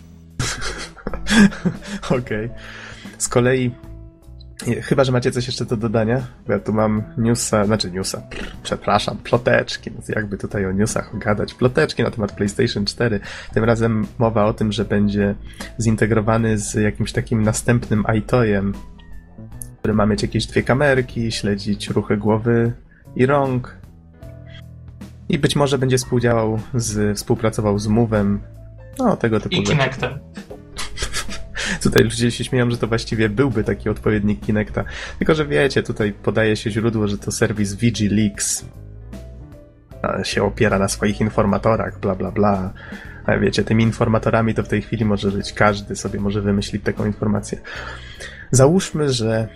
[LAUGHS] Okej. Okay. Z kolei, chyba, że macie coś jeszcze do dodania, bo ja tu mam newsa, znaczy newsa, przepraszam, ploteczki, no jakby tutaj o newsach gadać, ploteczki na temat PlayStation 4. Tym razem mowa o tym, że będzie zintegrowany z jakimś takim następnym iToyem, który ma mieć jakieś dwie kamerki, śledzić ruchy głowy i rąk. I być może będzie współdziałał z, współpracował z Move'em, no tego typu I rzeczy. Kinectem. Tutaj ludzie się śmieją, że to właściwie byłby taki odpowiednik Kinecta. Tylko, że wiecie, tutaj podaje się źródło, że to serwis VG się opiera na swoich informatorach, bla bla bla. A wiecie, tymi informatorami to w tej chwili może być każdy sobie może wymyślić taką informację. Załóżmy, że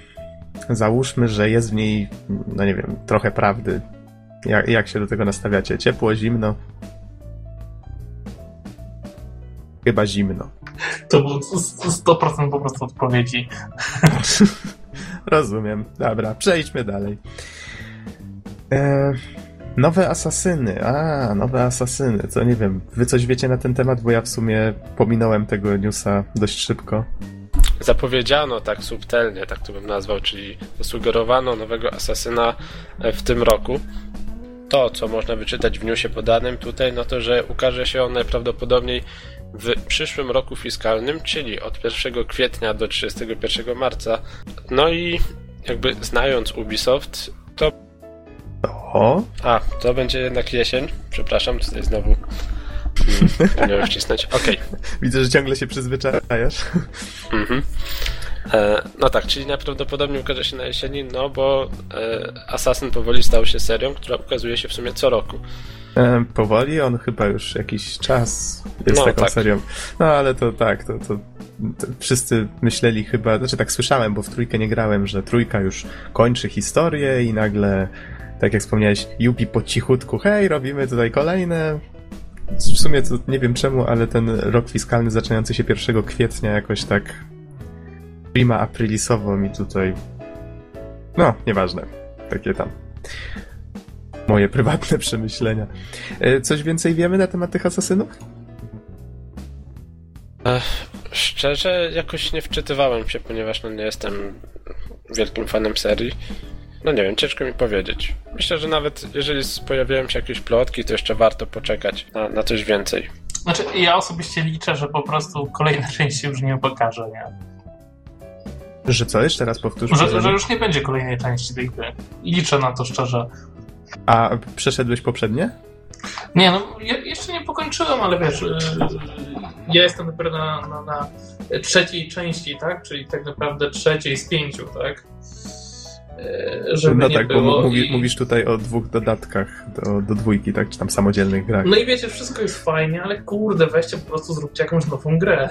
załóżmy, że jest w niej, no nie wiem, trochę prawdy. Jak, jak się do tego nastawiacie? Ciepło, zimno? Chyba zimno. To był 100% po prostu odpowiedzi. [LAUGHS] Rozumiem. Dobra, przejdźmy dalej. E, nowe asasyny. A, nowe asasyny. To nie wiem, wy coś wiecie na ten temat, bo ja w sumie pominąłem tego newsa dość szybko. Zapowiedziano tak subtelnie, tak to bym nazwał, czyli zasugerowano nowego asasyna w tym roku. To, co można wyczytać w newsie podanym tutaj, no to, że ukaże się on najprawdopodobniej w przyszłym roku fiskalnym, czyli od 1 kwietnia do 31 marca. No i jakby znając Ubisoft, to. O! A, to będzie jednak jesień. Przepraszam, tutaj znowu. Hmm, miałem wcisnąć. Okej. Okay. Widzę, że ciągle się przyzwyczajasz. Mhm. E, no tak, czyli najprawdopodobniej ukaże się na jesieni, no bo e, Assassin powoli stał się serią, która ukazuje się w sumie co roku. E, powoli? On chyba już jakiś czas jest no, taką tak. serią. No ale to tak, to, to, to, wszyscy myśleli chyba, znaczy tak słyszałem, bo w trójkę nie grałem, że trójka już kończy historię i nagle, tak jak wspomniałeś, Yubi po cichutku, hej, robimy tutaj kolejne. W sumie to nie wiem czemu, ale ten rok fiskalny zaczynający się 1 kwietnia jakoś tak prima aprilisowo mi tutaj no, nieważne. Takie tam moje prywatne przemyślenia. E, coś więcej wiemy na temat tych asasynów? Ech, szczerze, jakoś nie wczytywałem się, ponieważ no, nie jestem wielkim fanem serii. No nie wiem, ciężko mi powiedzieć. Myślę, że nawet jeżeli pojawiają się jakieś plotki, to jeszcze warto poczekać na, na coś więcej. Znaczy, ja osobiście liczę, że po prostu kolejna [LAUGHS] część się już nie pokaże, nie? Że co? Jeszcze raz powtórz. Że, że już nie będzie kolejnej części tej gry. Liczę na to szczerze. A przeszedłeś poprzednie? Nie, no ja jeszcze nie pokończyłem, ale wiesz, yy, ja jestem dopiero na, na, na, trzeciej części, tak? Czyli tak naprawdę trzeciej z pięciu, tak? Yy, żeby no tak, bo mówi, i... mówisz tutaj o dwóch dodatkach do, do dwójki, tak? Czy tam samodzielnych grach. No i wiecie, wszystko jest fajnie, ale kurde, weźcie po prostu zróbcie jakąś nową grę.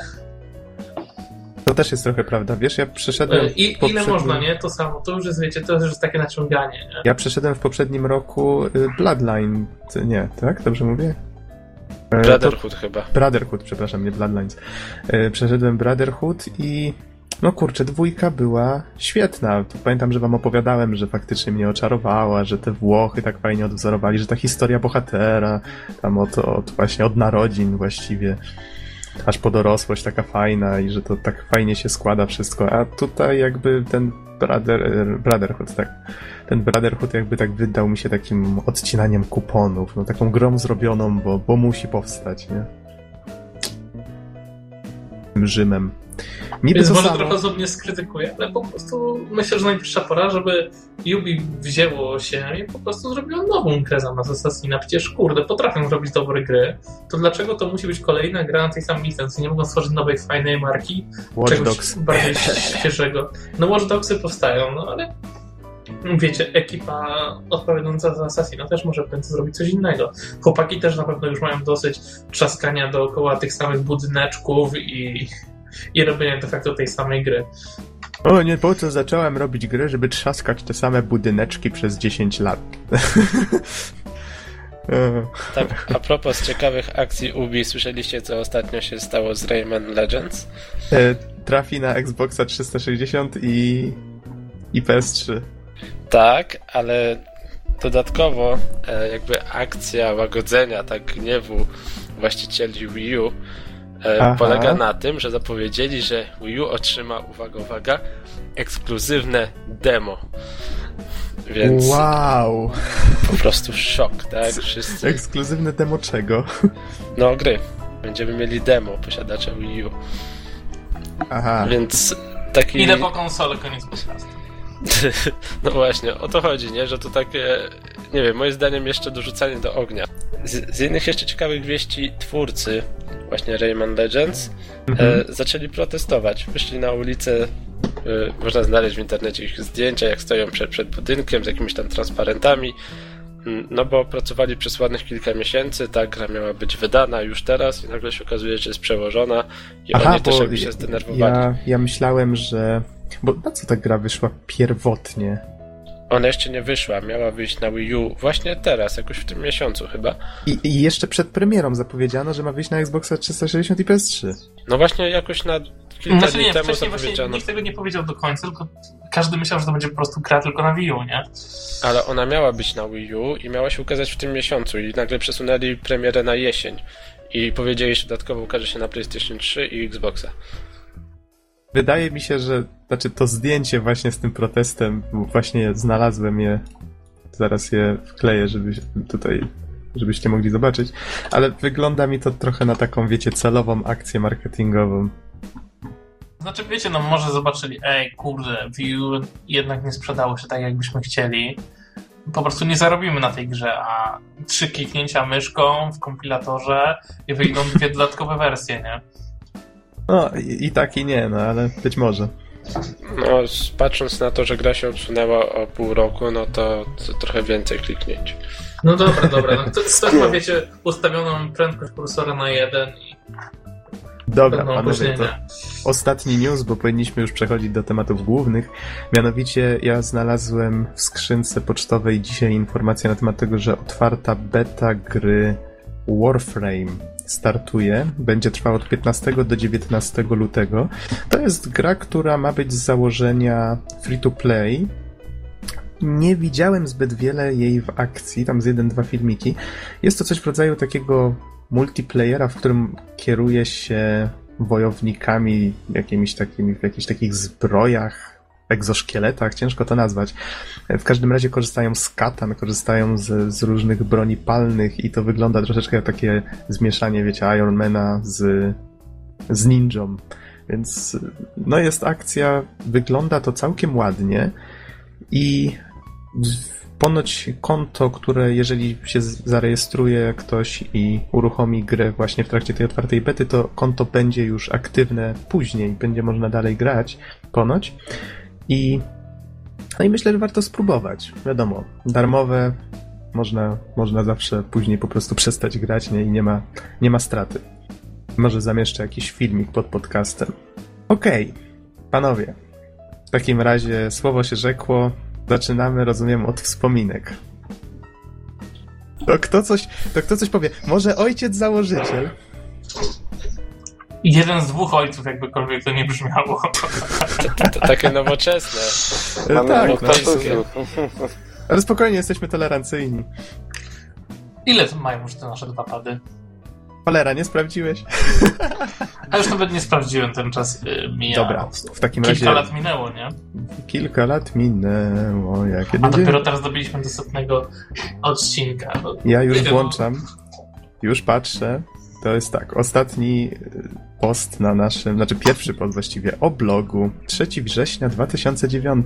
To też jest trochę prawda, wiesz, ja przeszedłem... I, poprzednim... Ile można, nie? To samo, to już jest, wiecie, to już jest takie naciąganie, nie? Ja przeszedłem w poprzednim roku y, Bloodline, nie, tak? Dobrze mówię? E, Brotherhood to... chyba. Brotherhood, przepraszam, nie Bloodlines. E, przeszedłem Brotherhood i no kurczę, dwójka była świetna. Pamiętam, że wam opowiadałem, że faktycznie mnie oczarowała, że te Włochy tak fajnie odwzorowali, że ta historia bohatera, tam od, od właśnie od narodzin właściwie aż po dorosłość taka fajna i że to tak fajnie się składa wszystko, a tutaj jakby ten brother, Brotherhood, tak, ten Brotherhood jakby tak wydał mi się takim odcinaniem kuponów, no taką grą zrobioną, bo, bo musi powstać, nie? Rzymem. Niby Więc może samo. trochę osobnie mnie skrytykuje, ale po prostu myślę, że najwyższa pora, żeby Yubi wzięło się i po prostu zrobiło nową grę zamiast Assassina. Przecież kurde, potrafią robić dobre gry. To dlaczego to musi być kolejna gra na tej samej licencji? Nie mogą stworzyć nowej, fajnej marki, Watch czegoś Dogs. bardziej [LAUGHS] świeżego. No Watch Dogsy powstają, no ale wiecie, ekipa odpowiadająca za Assassina też może w końcu zrobić coś innego. Chłopaki też na pewno już mają dosyć trzaskania dookoła tych samych budyneczków i, i robienia de facto tej samej gry. O nie, po co zacząłem robić grę, żeby trzaskać te same budyneczki przez 10 lat? [LAUGHS] E, Tak, a propos ciekawych akcji Ubi, słyszeliście co ostatnio się stało z Rayman Legends? e, Trafi na Xboxa 360 i, i PS3. Tak, ale dodatkowo e, jakby akcja łagodzenia tak gniewu właścicieli Wii U Aha. polega na tym, że zapowiedzieli, że Wii U otrzyma, uwaga, uwaga, ekskluzywne demo. Więc Wow! po prostu szok, tak? Wszyscy. Ekskluzywne demo czego? No, gry. Będziemy mieli demo posiadacze Wii U. Aha. Więc taki. Idę po konsolę, koniec podcastu. [LAUGHS] No właśnie, o to chodzi, nie? Że to takie, nie wiem, moim zdaniem jeszcze dorzucanie do ognia. Z, z innych jeszcze ciekawych wieści twórcy właśnie Rayman Legends Mhm. e, zaczęli protestować. Wyszli na ulicę, e, można znaleźć w internecie ich zdjęcia, jak stoją przed, przed budynkiem z jakimiś tam transparentami. Mm, No bo pracowali przez ładnych kilka miesięcy, ta gra miała być wydana już teraz i nagle się okazuje, że jest przełożona i oni też jakby się zdenerwowali. ja, ja myślałem, że... Bo na co ta gra wyszła pierwotnie? Ona jeszcze nie wyszła, miała wyjść na Wii U właśnie teraz, jakoś w tym miesiącu chyba. I, I jeszcze przed premierą zapowiedziano, że ma wyjść na Xboxa 360 i PS3. No właśnie jakoś na kilka Znaczy dni nie, temu wcześniej właśnie zapowiedziano, nikt tego nie powiedział do końca, tylko każdy myślał, że to będzie po prostu gra tylko na Wii U, nie? ale ona miała być na Wii U i miała się ukazać w tym miesiącu i nagle przesunęli premierę na jesień. I powiedzieli, że dodatkowo ukaże się na PlayStation 3 i Xboxa. Wydaje mi się, że znaczy to zdjęcie właśnie z tym protestem, właśnie znalazłem je, zaraz je wkleję, żeby tutaj, żebyście mogli zobaczyć, ale wygląda mi to trochę na taką, wiecie, celową akcję marketingową. Znaczy wiecie, no może zobaczyli, ej kurde, U jednak nie sprzedało się tak jakbyśmy chcieli. Po prostu nie zarobimy na tej grze, a trzy kliknięcia myszką w kompilatorze i wyjdą dwie dodatkowe wersje, nie? No i, i tak i nie, no ale być może. No, patrząc na to, że gra się odsunęła o pół roku, no to, to trochę więcej kliknięć. No dobra, dobra. No, to, ktoś [LAUGHS] ma, wiecie, ustawioną prędkość kursora na jeden i Dobra, będą panowie, to ostatni news, bo powinniśmy już przechodzić do tematów głównych. Mianowicie ja znalazłem w skrzynce pocztowej dzisiaj informację na temat tego, że otwarta beta gry Warframe startuje. Będzie trwała od 15 do 19 lutego. To jest gra, która ma być z założenia free to play. Nie widziałem zbyt wiele jej w akcji, tam z jeden, dwa filmiki. Jest to coś w rodzaju takiego multiplayera, w którym kieruje się wojownikami jakimiś takimi, w jakichś takich zbrojach, egzoszkieletach, ciężko to nazwać. W każdym razie korzystają z katan, korzystają z, z różnych broni palnych i to wygląda troszeczkę jak takie zmieszanie, wiecie, Ironmana z, z ninją. Więc no jest akcja, wygląda to całkiem ładnie i ponoć konto, które jeżeli się zarejestruje ktoś i uruchomi grę właśnie w trakcie tej otwartej bety, to konto będzie już aktywne później, będzie można dalej grać, ponoć. I no i myślę, że warto spróbować. Wiadomo, darmowe, można, można zawsze później po prostu przestać grać, nie? I nie ma, nie ma straty. Może zamieszczę jakiś filmik pod podcastem. Okej, panowie. W takim razie słowo się rzekło. Zaczynamy, rozumiem, od wspominek. To kto coś, to kto coś powie? Może ojciec założyciel? Jeden z dwóch ojców, jakbykolwiek to nie brzmiało. To, to takie nowoczesne. E, tak, no, ale spokojnie, jesteśmy tolerancyjni. Ile to mają już te nasze dwa pady? Cholera, nie sprawdziłeś? A już nawet nie sprawdziłem, ten czas y, mija. Dobra, w takim Kilka razie... lat minęło, nie? Kilka lat minęło, jak A dopiero teraz dobiliśmy do setnego odcinka. No, Ja już wiem, włączam, już patrzę. To jest tak, ostatni post na naszym, znaczy pierwszy post właściwie o blogu, 3 września 2009.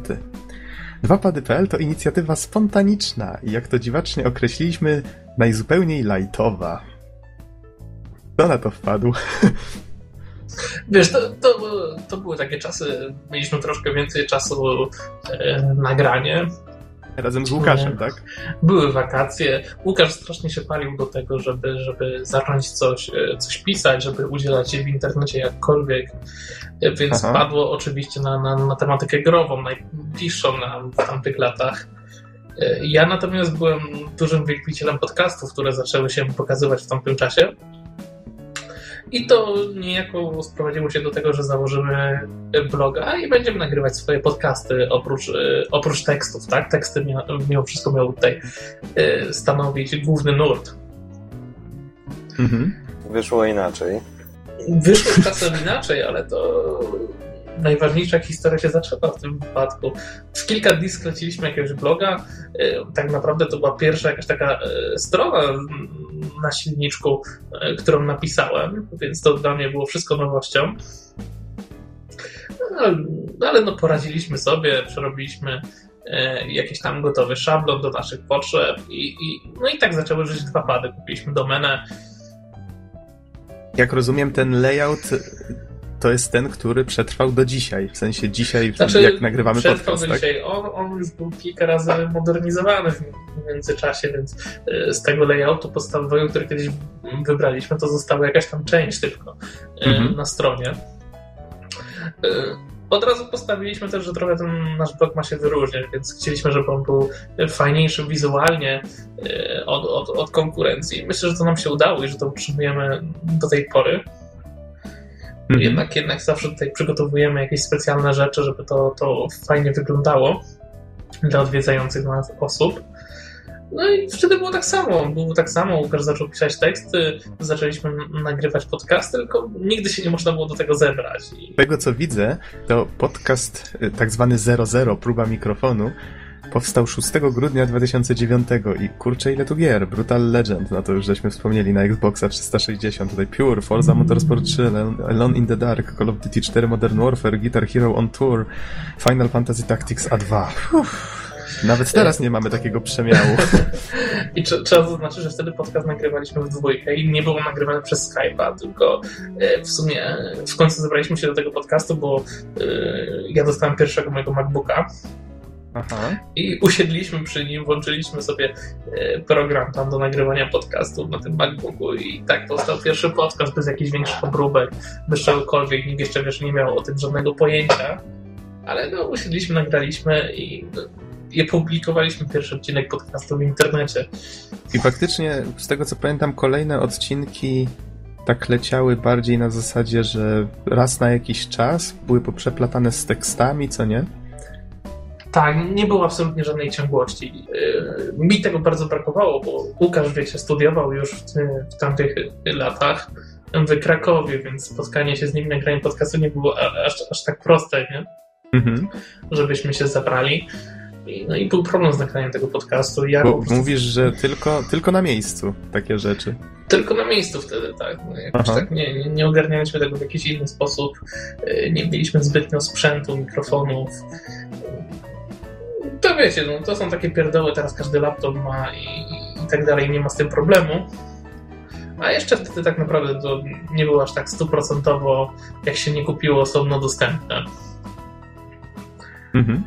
Dwapady.pl to inicjatywa spontaniczna i jak to dziwacznie określiliśmy, najzupełniej lajtowa. Kto na to wpadł? [LAUGHS] Wiesz, to, to, to były takie czasy, mieliśmy troszkę więcej czasu e, nagranie. Razem z Łukaszem, tak? Były wakacje. Łukasz strasznie się palił do tego, żeby, żeby zacząć coś, e, coś pisać, żeby udzielać się w internecie jakkolwiek. E, Więc Aha. padło oczywiście na, na, na tematykę grową, najbliższą nam w tamtych latach. E, Ja natomiast byłem dużym wielbicielem podcastów, które zaczęły się pokazywać w tamtym czasie. I to niejako sprowadziło się do tego, że założymy bloga i będziemy nagrywać swoje podcasty oprócz, e, oprócz tekstów, tak? Teksty mia, mimo wszystko miały tutaj e, stanowić główny nurt. Mhm. Wyszło inaczej. Wyszło czasem inaczej, ale to najważniejsza historia się zaczęła w tym wypadku. W kilka dni skleciliśmy jakiegoś bloga. E, Tak naprawdę to była pierwsza jakaś taka e, strona na silniczku, e, którą napisałem, więc to dla mnie było wszystko nowością. No, ale no poradziliśmy sobie, przerobiliśmy jakiś tam gotowy szablon do naszych potrzeb i, i, no i tak zaczęły żyć dwa pady. Kupiliśmy domenę, Jak rozumiem, ten layout to jest ten, który przetrwał do dzisiaj. W sensie dzisiaj, Znaczy, jak nagrywamy Przetrwał podcast, do tak? dzisiaj. On, on już był kilka razy modernizowany w międzyczasie, więc y, z tego layoutu podstawowego, który kiedyś wybraliśmy, to została jakaś tam część tylko y, Mhm. na stronie. Y, Od razu postawiliśmy też, że trochę ten nasz blog ma się wyróżniać, więc chcieliśmy, żeby on był fajniejszy wizualnie od, od, od konkurencji. Myślę, że to nam się udało i że to utrzymujemy do tej pory. Mhm. Jednak, jednak zawsze tutaj przygotowujemy jakieś specjalne rzeczy, żeby to, to fajnie wyglądało dla odwiedzających nas osób. No i wtedy było tak samo. Było tak samo. Łukasz zaczął pisać teksty, zaczęliśmy nagrywać podcasty, tylko nigdy się nie można było do tego zebrać. I Z tego co widzę, to podcast y, tak zwany 00, próba mikrofonu, powstał 6 grudnia 2009 i kurczę ile tu gier, Brutal Legend, no to już żeśmy wspomnieli na Xboxa 360, tutaj Pure, Forza Motorsport 3, Alone in the Dark, Call of Duty 4 Modern Warfare, Guitar Hero on Tour, Final Fantasy Tactics A2. Uff. Nawet teraz nie mamy takiego przemiału. [LAUGHS] I tr- trzeba zaznaczyć, że wtedy podcast nagrywaliśmy w dwójkę i nie było nagrywane przez Skype'a, tylko e, w sumie e, w końcu zebraliśmy się do tego podcastu, bo e, ja dostałem pierwszego mojego MacBooka Aha. i usiedliśmy przy nim, włączyliśmy sobie e, program tam do nagrywania podcastów na tym MacBooku i tak powstał pierwszy podcast bez jakichś większych obróbek, bez czegokolwiek, nikt jeszcze wiesz, nie miał o tym żadnego pojęcia, ale no usiedliśmy, nagraliśmy i no, i publikowaliśmy pierwszy odcinek podcastu w internecie. I faktycznie, z tego co pamiętam, kolejne odcinki tak leciały bardziej na zasadzie, że raz na jakiś czas były poprzeplatane z tekstami, co nie? Tak, nie było absolutnie żadnej ciągłości. Yy, Mi tego bardzo brakowało, bo Łukasz, wiecie, studiował już w, w tamtych latach w Krakowie, więc spotkanie się z nim, nagranie podcastu nie było aż, aż tak proste, nie? Mhm. żebyśmy się zabrali. I, no i był problem z nagraniem tego podcastu. Ja Bo prostu mówisz, że tylko, tylko na miejscu takie rzeczy. tylko na miejscu wtedy, tak. No, jakoś Aha. tak nie, nie, nie ogarnialiśmy tego w jakiś inny sposób. Yy, Nie mieliśmy zbytnio sprzętu, mikrofonów. To wiecie, no, to są takie pierdoły, teraz każdy laptop ma i, i, tak dalej, nie ma z tym problemu. A jeszcze wtedy tak naprawdę to nie było aż tak stuprocentowo, jak się nie kupiło osobno dostępne. Mhm.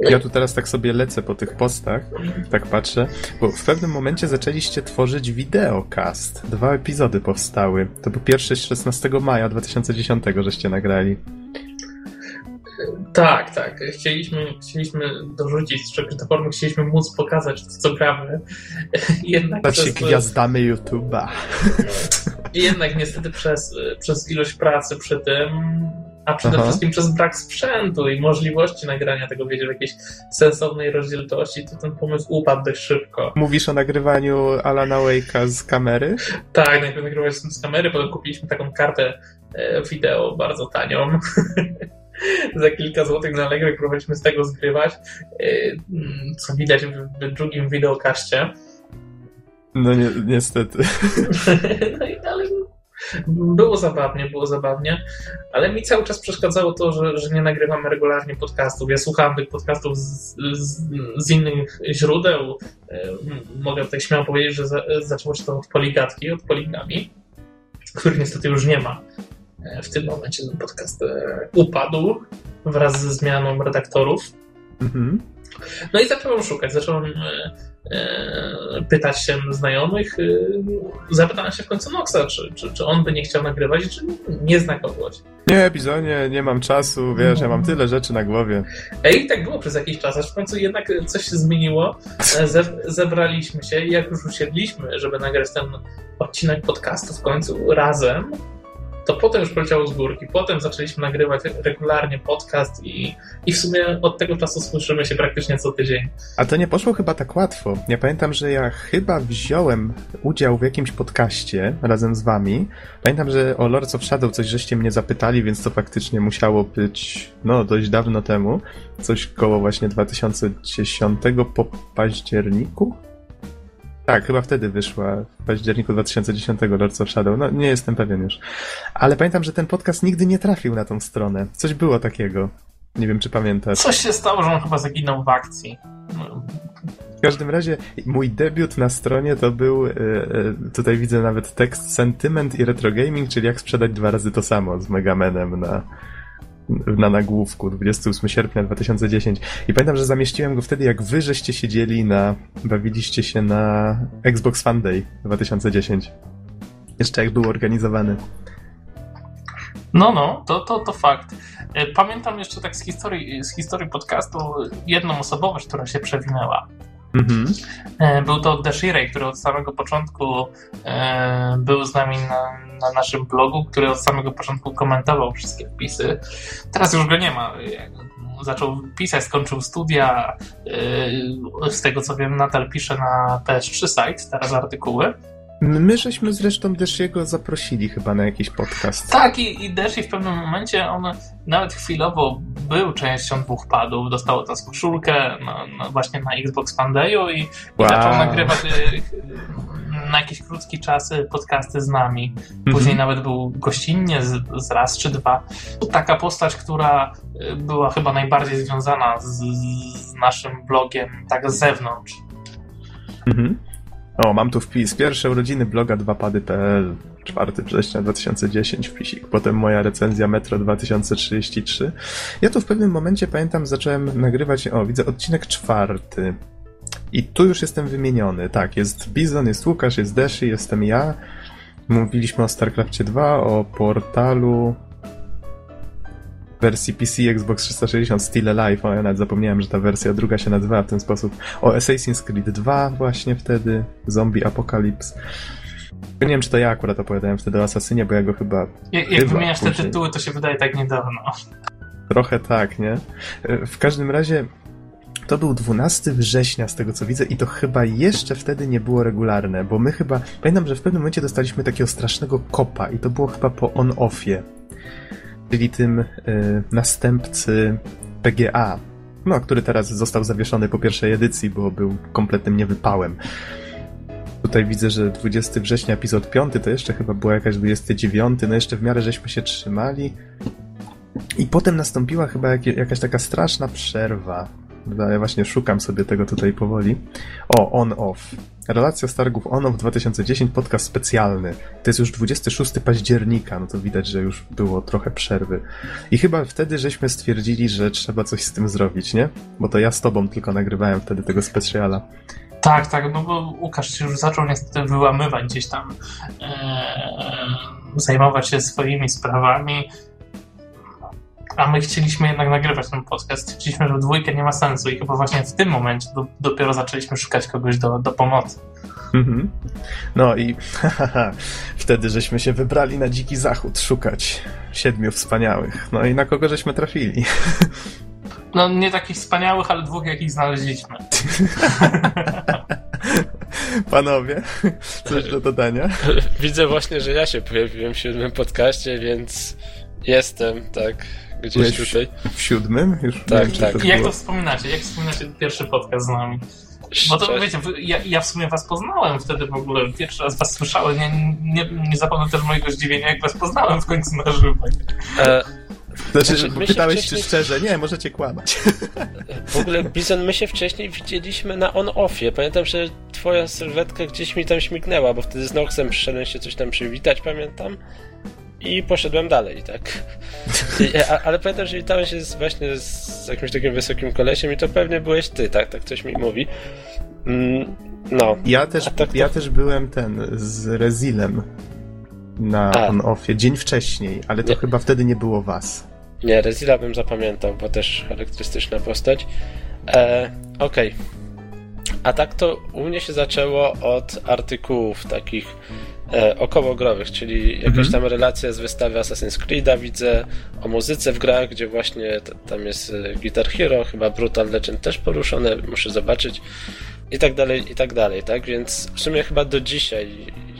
Ja tu teraz tak sobie lecę po tych postach, tak patrzę, bo w pewnym momencie zaczęliście tworzyć wideokast. Dwa epizody powstały. To był pierwszy z 16 maja 2010, żeście nagrali. Tak, tak. Chcieliśmy, chcieliśmy dorzucić strzępy do formy, chcieliśmy móc pokazać, w co gramy. [LAUGHS] Jednak, Stać się przez, gwiazdamy YouTube'a. jednak niestety przez, przez ilość pracy przy tym a przede Aha. wszystkim przez brak sprzętu i możliwości nagrania tego, wiecie, w jakiejś sensownej rozdzielczości, to ten pomysł upadł dość szybko. Mówisz o nagrywaniu Alana Wake'a z kamery? Tak, najpierw nagrywaliśmy z kamery, potem kupiliśmy taką kartę e, wideo bardzo tanią. [LAUGHS] Za kilka złotych na Allegro i próbowaliśmy z tego zgrywać, mm, co widać w, drugim wideokaście. No ni niestety. [LAUGHS] No i ale było zabawnie, było zabawnie, ale mi cały czas przeszkadzało to, że, że nie nagrywamy regularnie podcastów. Ja słuchałem tych podcastów z, z, z innych źródeł. M- Mogę tutaj śmiało powiedzieć, że za, zaczęło się to od poligatki, od poligami, których niestety już nie ma. E, W tym momencie ten podcast e, upadł wraz ze zmianą redaktorów. Mhm. No i zacząłem szukać, zacząłem e, pytać się znajomych. Zapytałem się w końcu Noxa, czy, czy, czy on by nie chciał nagrywać, czy nie zna kogoś. Nie, Bizonie, nie mam czasu, wiesz, ja mam tyle rzeczy na głowie. Ej, i tak było przez jakiś czas, aż w końcu jednak coś się zmieniło. Ze, zebraliśmy się i jak już usiedliśmy, żeby nagrać ten odcinek podcastu w końcu razem, to potem już poleciało z górki. Potem zaczęliśmy nagrywać regularnie podcast i, i w sumie od tego czasu słyszymy się praktycznie co tydzień. A to nie poszło chyba tak łatwo. Ja pamiętam, że ja chyba wziąłem udział w jakimś podcaście razem z wami. Pamiętam, że o Lords of Shadow coś żeście mnie zapytali, więc to faktycznie musiało być, no, dość dawno temu. Coś koło właśnie 2010 po październiku? Tak, chyba wtedy wyszła w październiku 2010 Lords of Shadow. No, nie jestem pewien już. Ale pamiętam, że ten podcast nigdy nie trafił na tą stronę. Coś było takiego. Nie wiem, czy pamiętasz. Coś się stało, że on chyba zaginął w akcji. W każdym razie mój debiut na stronie to był, e, e, tutaj widzę nawet tekst Sentiment i Retro Gaming, czyli jak sprzedać dwa razy to samo z Megamanem na, na nagłówku 28 sierpnia 2010. I pamiętam, że zamieściłem go wtedy, jak wy żeście siedzieli na, bawiliście się na Xbox Fan Day 2010. Jeszcze jak był organizowany. No, no, to, to, to fakt. E, Pamiętam jeszcze tak z historii, z historii podcastu jedną osobowość, która się przewinęła. Mhm. E, Był to Deshirej, który od samego początku e, był z nami na, na naszym blogu, który od samego początku komentował wszystkie wpisy. Teraz już go nie ma. Zaczął pisać, skończył studia. e, Z tego co wiem, nadal pisze na PS3 site teraz artykuły. My żeśmy zresztą też jego zaprosili chyba na jakiś podcast. Tak, i, i Deshi w pewnym momencie on nawet chwilowo był częścią dwóch padów, dostał tę koszulkę no, no właśnie na Xbox Dayu i, i Wow. zaczął nagrywać y, na jakiś krótki czas y, podcasty z nami. Później Mhm. nawet był gościnnie z, z raz czy dwa. Taka postać, która y, była chyba najbardziej związana z, z naszym blogiem tak z zewnątrz. Mhm. O, mam tu wpis. Pierwsze urodziny bloga 2pady.pl 4 września 2010 wpisik. Potem moja recenzja Metro 2033. Ja tu w pewnym momencie, pamiętam, zacząłem nagrywać, o, widzę odcinek czwarty. I tu już jestem wymieniony. Tak, jest Bizon, jest Łukasz, jest Deshi, jestem ja. Mówiliśmy o StarCraftie 2, o portalu wersji PC Xbox 360 Still Alive. O, ja nawet zapomniałem, że ta wersja druga się nazywała w ten sposób. O Assassin's Creed 2 właśnie wtedy, Zombie Apocalypse. Nie wiem, czy to ja akurat opowiadałem wtedy o Asasynie, bo ja go chyba Jak, jak wymieniasz te tytuły, to się wydaje tak niedawno. Trochę tak, nie? W każdym razie to był 12 września, z tego co widzę, i to chyba jeszcze wtedy nie było regularne, bo my chyba. Pamiętam, że w pewnym momencie dostaliśmy takiego strasznego kopa, i to było chyba po on-offie, czyli tym e, następcy PGA. No, który teraz został zawieszony po pierwszej edycji, bo był kompletnym niewypałem. Tutaj widzę, że 20 września epizod 5 to jeszcze chyba była jakaś 29, no jeszcze w miarę żeśmy się trzymali. I potem nastąpiła chyba jakie, jakaś taka straszna przerwa. Ja właśnie szukam sobie tego tutaj powoli. O, on-off. Relacja z targów on-off 2010, podcast specjalny. To jest już 26 października, no to widać, że już było trochę przerwy. I chyba wtedy żeśmy stwierdzili, że trzeba coś z tym zrobić, nie? Bo to ja z tobą tylko nagrywałem wtedy tego specjala. Tak, tak, no bo Łukasz się już zaczął niestety wyłamywać gdzieś tam, e, zajmować się swoimi sprawami, a my chcieliśmy jednak nagrywać ten podcast. Stwierdziliśmy, że dwójkę nie ma sensu i chyba właśnie w tym momencie do, dopiero zaczęliśmy szukać kogoś do, do pomocy. Mhm. No i [LAUGHS] wtedy żeśmy się wybrali na dziki zachód szukać siedmiu wspaniałych. No i na kogo żeśmy trafili? No nie takich wspaniałych, ale dwóch jakich znaleźliśmy. [LAUGHS] Panowie, coś do dodania? [LAUGHS] Widzę właśnie, że ja się pojawiłem w siódmym podcaście, więc jestem, tak, gdzieś Byłeś tutaj. W siódmym? Już Tak, wiem, czy tak. to jak było. to wspominacie? Jak wspominacie pierwszy podcast z nami? Bo to wiecie, ja, ja w sumie was poznałem wtedy w ogóle. Pierwszy raz was słyszałem. Nie, nie, nie zapomnę też mojego zdziwienia, jak was poznałem w końcu na żywo. E, Znaczy, Znaczy, pytałeś wcześniej- się szczerze, nie, możecie kłamać. [LAUGHS] w ogóle, Bizon, my się wcześniej widzieliśmy na on-offie. Pamiętam, że twoja sylwetka gdzieś mi tam śmignęła, bo wtedy z Noxem przyszedłem się coś tam przywitać, pamiętam. I poszedłem dalej, tak. I, a, ale pamiętam, że witałem się z, właśnie z jakimś takim wysokim kolesiem i to pewnie byłeś ty, tak? Tak coś mi mówi. Mm, no. Ja też, tak to- ja też byłem ten, z Rezilem na on-offie dzień wcześniej, ale to Nie. chyba wtedy nie było was. Nie, Rezila bym zapamiętał, bo też charakterystyczna postać. E, Okej. A tak to u mnie się zaczęło od artykułów takich e, okołogrowych, czyli jakaś Mhm. tam relacja z wystawy Assassin's Creed'a widzę, o muzyce w grach, gdzie właśnie t- tam jest e, Guitar Hero, chyba Brutal Legend też poruszone, muszę zobaczyć i tak dalej, i tak dalej, tak? Więc w sumie chyba do dzisiaj,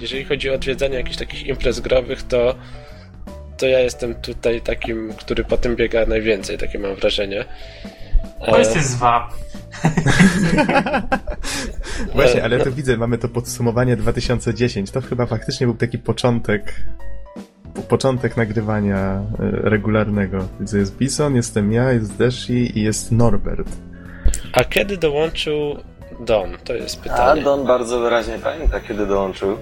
jeżeli chodzi o odwiedzanie jakichś takich imprez growych, to to ja jestem tutaj takim, który po tym biega najwięcej, takie mam wrażenie. To E, jest zwab. [LAUGHS] Właśnie, ale tu widzę, mamy to podsumowanie 2010. To chyba faktycznie był taki początek po- początek nagrywania e, regularnego. Widzę, jest Bison, jestem ja, jest Deshi i jest Norbert. A kiedy dołączył Don? To jest A pytanie. Don bardzo wyraźnie pamięta, kiedy dołączył.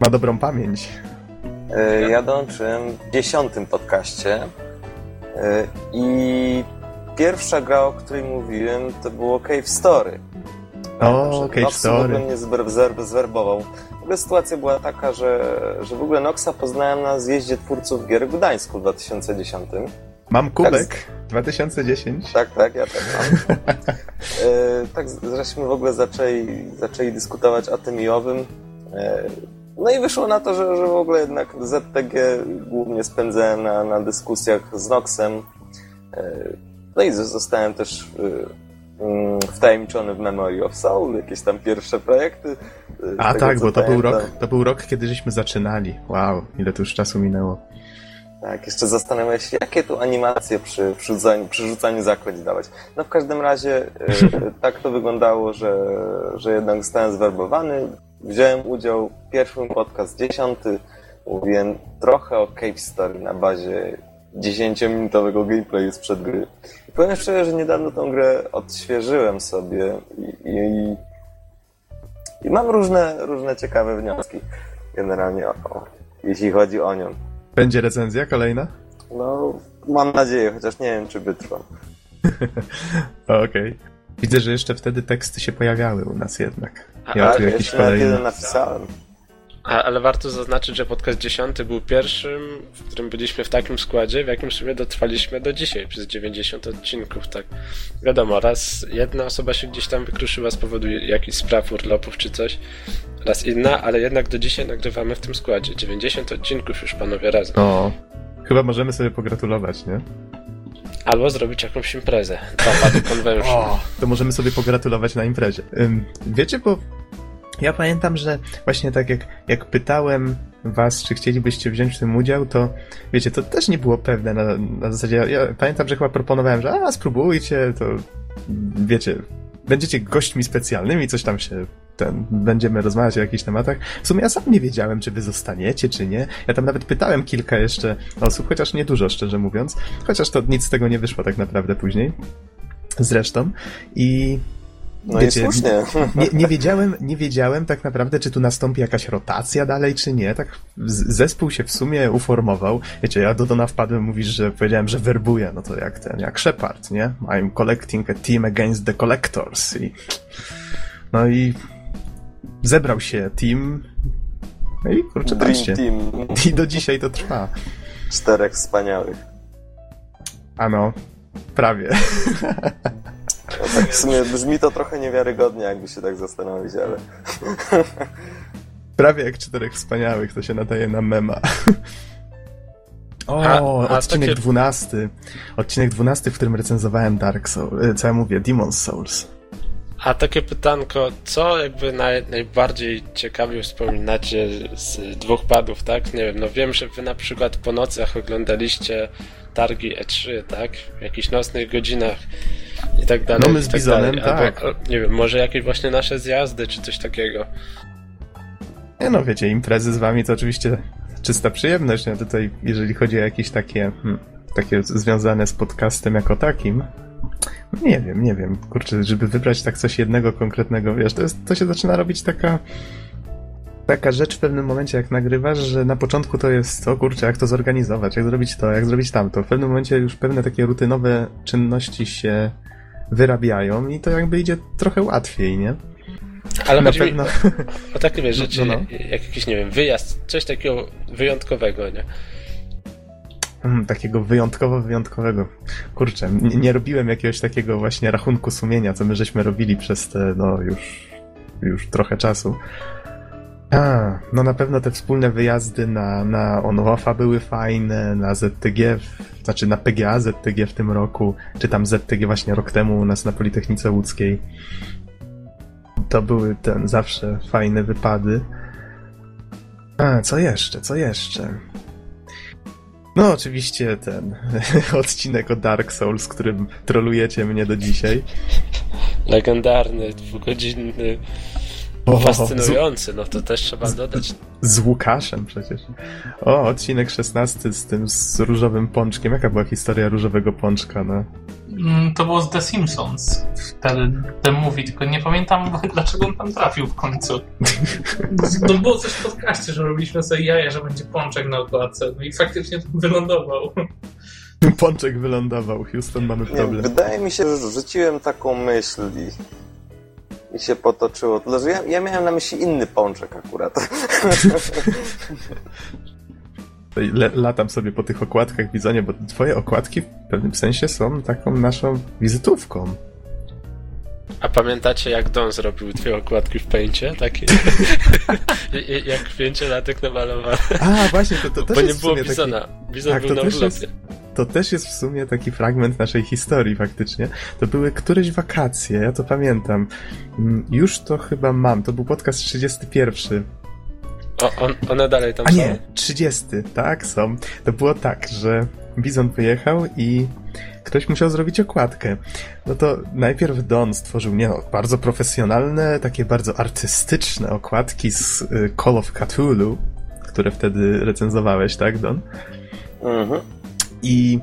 Ma dobrą pamięć. E, Ja dołączyłem w dziesiątym podcaście i pierwsza gra, o której mówiłem, to było Cave Story. O, Cave Nox w Story. ogóle mnie zwer- zwer- zwerbował. W ogóle sytuacja była taka, że, że w ogóle Noxa poznałem na zjeździe twórców gier w Gdańsku w 2010. Mam kubek 2010. Tak, tak, ja też mam. [LAUGHS] E, tak, żeśmy w ogóle zaczęli, zaczęli dyskutować o tym i owym. E, no i wyszło na to, że, że w ogóle jednak ZTG głównie spędzałem na, na dyskusjach z Noxem. E, no i zostałem też e, mm, wtajemniczony w Memory of Soul, jakieś tam pierwsze projekty. Z A tego, tak, bo to był, rok, to był rok, kiedy żeśmy zaczynali. Wow, ile tu już czasu minęło. Tak, jeszcze zastanawiam się, jakie tu animacje przy, przy, rzucaniu, przy rzucaniu zaklęć dawać. No w każdym razie e, [LAUGHS] tak to wyglądało, że, że jednak zostałem zwerbowany. Wziąłem udział w pierwszym podcast dziesiąty. Mówiłem trochę o Cave Story na bazie 10-minutowego gameplayu sprzed gry. I powiem szczerze, że niedawno tą grę odświeżyłem sobie i, i, i mam różne, różne ciekawe wnioski generalnie, o, o, jeśli chodzi o nią. Będzie recenzja kolejna? No, mam nadzieję, chociaż nie wiem, czy wytrwam. [LAUGHS] Okej. Widzę, że jeszcze wtedy teksty się pojawiały u nas jednak. A, Ja Tak, tu jakiś kolejny. napisałem. A, ale warto zaznaczyć, że podcast 10 był pierwszym, w którym byliśmy w takim składzie, w jakim sobie dotrwaliśmy do dzisiaj, przez 90 odcinków, tak. Wiadomo, raz jedna osoba się gdzieś tam wykruszyła z powodu jakichś spraw, urlopów czy coś, raz inna, ale jednak do dzisiaj nagrywamy w tym składzie. 90 odcinków już panowie razem. O, chyba możemy sobie pogratulować, nie? Albo zrobić jakąś imprezę. Dwa pady convention. O, to możemy sobie pogratulować na imprezie. Wiecie, bo ja pamiętam, że właśnie tak jak, jak pytałem was, czy chcielibyście wziąć w tym udział, to wiecie, to też nie było pewne na, na zasadzie, ja, pamiętam, że chyba proponowałem, że a, spróbujcie, to wiecie, będziecie gośćmi specjalnymi, coś tam się ten, będziemy rozmawiać o jakichś tematach. W sumie ja sam nie wiedziałem, czy wy zostaniecie, czy nie. Ja tam nawet pytałem kilka jeszcze osób, chociaż nie dużo, szczerze mówiąc. Chociaż to nic z tego nie wyszło tak naprawdę później. Zresztą. I No Wiecie, i słusznie. nie, nie, wiedziałem, nie wiedziałem tak naprawdę, czy tu nastąpi jakaś rotacja dalej, czy nie. Tak zespół się w sumie uformował. Wiecie, ja do Dona wpadłem, mówisz, że powiedziałem, że werbuję, no to jak ten, jak Shepard, nie? I'm collecting a team against the collectors. I, no i zebrał się team. No i kurczę. Team. [LAUGHS] I do dzisiaj to trwa. Czterech wspaniałych. Ano, prawie. [LAUGHS] tak w sumie brzmi to trochę niewiarygodnie, jakby się tak zastanowić, ale... Prawie jak czterech wspaniałych, to się nadaje na mema. O, A- a odcinek takie- dwunasty. Odcinek dwunasty, w którym recenzowałem Dark Souls, e, co ja mówię, Demon's Souls. A takie pytanko, co jakby naj, najbardziej ciekawie wspominacie z dwóch padów, tak? Nie wiem, no wiem, że wy na przykład po nocach oglądaliście targi E3, tak? W jakichś nocnych godzinach i tak dalej. No my z tak Bizonem, dalej. Albo, tak. al- Nie wiem, może jakieś właśnie nasze zjazdy, czy coś takiego. Nie no, wiecie, imprezy z wami to oczywiście czysta przyjemność, nie? Tutaj, jeżeli chodzi o jakieś takie, hmm, takie związane z podcastem jako takim, nie wiem, nie wiem, kurczę, żeby wybrać tak coś jednego konkretnego, wiesz, to, jest, to się zaczyna robić taka taka rzecz w pewnym momencie, jak nagrywasz, że na początku to jest, o kurczę, jak to zorganizować, jak zrobić to, jak zrobić tamto. W pewnym momencie już pewne takie rutynowe czynności się wyrabiają i to jakby idzie trochę łatwiej, nie? Ale na chodzi mi pewno... [LAUGHS] o takie wiesz, rzeczy, No, no. jak jakiś, nie wiem, wyjazd, coś takiego wyjątkowego, nie? Mm, takiego wyjątkowo wyjątkowego. Kurczę, nie, nie robiłem jakiegoś takiego właśnie rachunku sumienia, co my żeśmy robili przez te, no już, już trochę czasu. A, no na pewno te wspólne wyjazdy na, na Onwafa były fajne, na ZTG, znaczy na PGA ZTG w tym roku, czy tam ZTG właśnie rok temu u nas na Politechnice Łódzkiej. To były ten zawsze fajne wypady. A, co jeszcze, co jeszcze? No, oczywiście ten [LAUGHS] odcinek o Dark Souls, którym trolujecie mnie do dzisiaj. Legendarny, dwugodzinny, O, fascynujący, no to też trzeba dodać. Z, z Łukaszem przecież. O, odcinek 16 z tym z różowym pączkiem. Jaka była historia różowego pączka, no? Mm, To było z The Simpsons. Wtedy ten mówi, tylko nie pamiętam [LAUGHS] dlaczego on tam trafił w końcu. [LAUGHS] No było coś w podcaście, że robiliśmy sobie jaja, że będzie pączek na okładce. No i faktycznie tam wylądował. Pączek wylądował. Houston, mamy Nie, problem. wydaje mi się, że rzuciłem taką myśl i, i się potoczyło. Tyle, że ja, ja miałem na myśli inny pączek akurat. [LAUGHS] Le, latam sobie po tych okładkach Bizonie, bo twoje okładki w pewnym sensie są taką naszą wizytówką. A pamiętacie, jak Don zrobił dwie okładki w pęcie? Takie. [LAUGHS] jak pięciolatek namalowany. A, właśnie, to, to też Bo nie jest w było sumie taki... Bizona. Bizon Tak, był na urlopie. jest- To też jest w sumie taki fragment naszej historii faktycznie. To były któreś wakacje, ja to pamiętam. Mm, Już to chyba mam, to był podcast 31. O, on, one dalej tam A są? nie, 30, tak, są. To było tak, że Bizon wyjechał i ktoś musiał zrobić okładkę. No to najpierw Don stworzył, nie no, bardzo profesjonalne, takie bardzo artystyczne okładki z y, Call of Cthulhu, które wtedy recenzowałeś, tak, Don? Mhm. I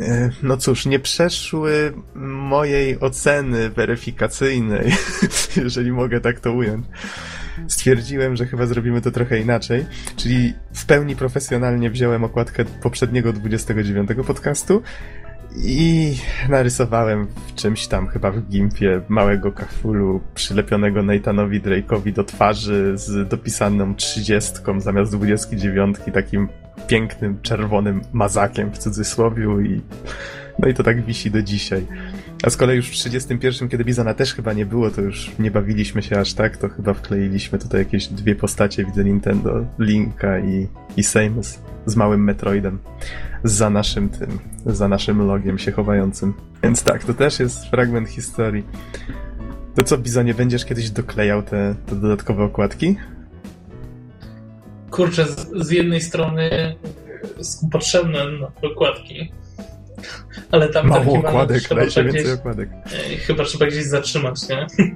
e, no cóż, nie przeszły mojej oceny weryfikacyjnej, [LAUGHS] jeżeli mogę tak to ująć. Stwierdziłem, że chyba zrobimy to trochę inaczej, czyli w pełni profesjonalnie wziąłem okładkę poprzedniego 29 podcastu i narysowałem w czymś tam, chyba w gimpie, małego kafulu przylepionego Nathanowi Drake'owi do twarzy z dopisaną 30 zamiast 29, takim pięknym, czerwonym mazakiem w cudzysłowiu i no i to tak wisi do dzisiaj. A z kolei już w 31, kiedy Bizona też chyba nie było, to już nie bawiliśmy się aż tak, to chyba wkleiliśmy tutaj jakieś dwie postacie, widzę Nintendo, Linka i, i Samus z małym Metroidem za naszym tym, za naszym logiem się chowającym. Więc tak, to też jest fragment historii. To co, Bizonie, będziesz kiedyś doklejał te, te dodatkowe okładki? Kurczę, z, z jednej strony są potrzebne na dokładki, ale tam Mało archiwalne okładek, trzeba dajcie gdzieś, więcej okładek. chyba trzeba gdzieś zatrzymać, nie? [LAUGHS]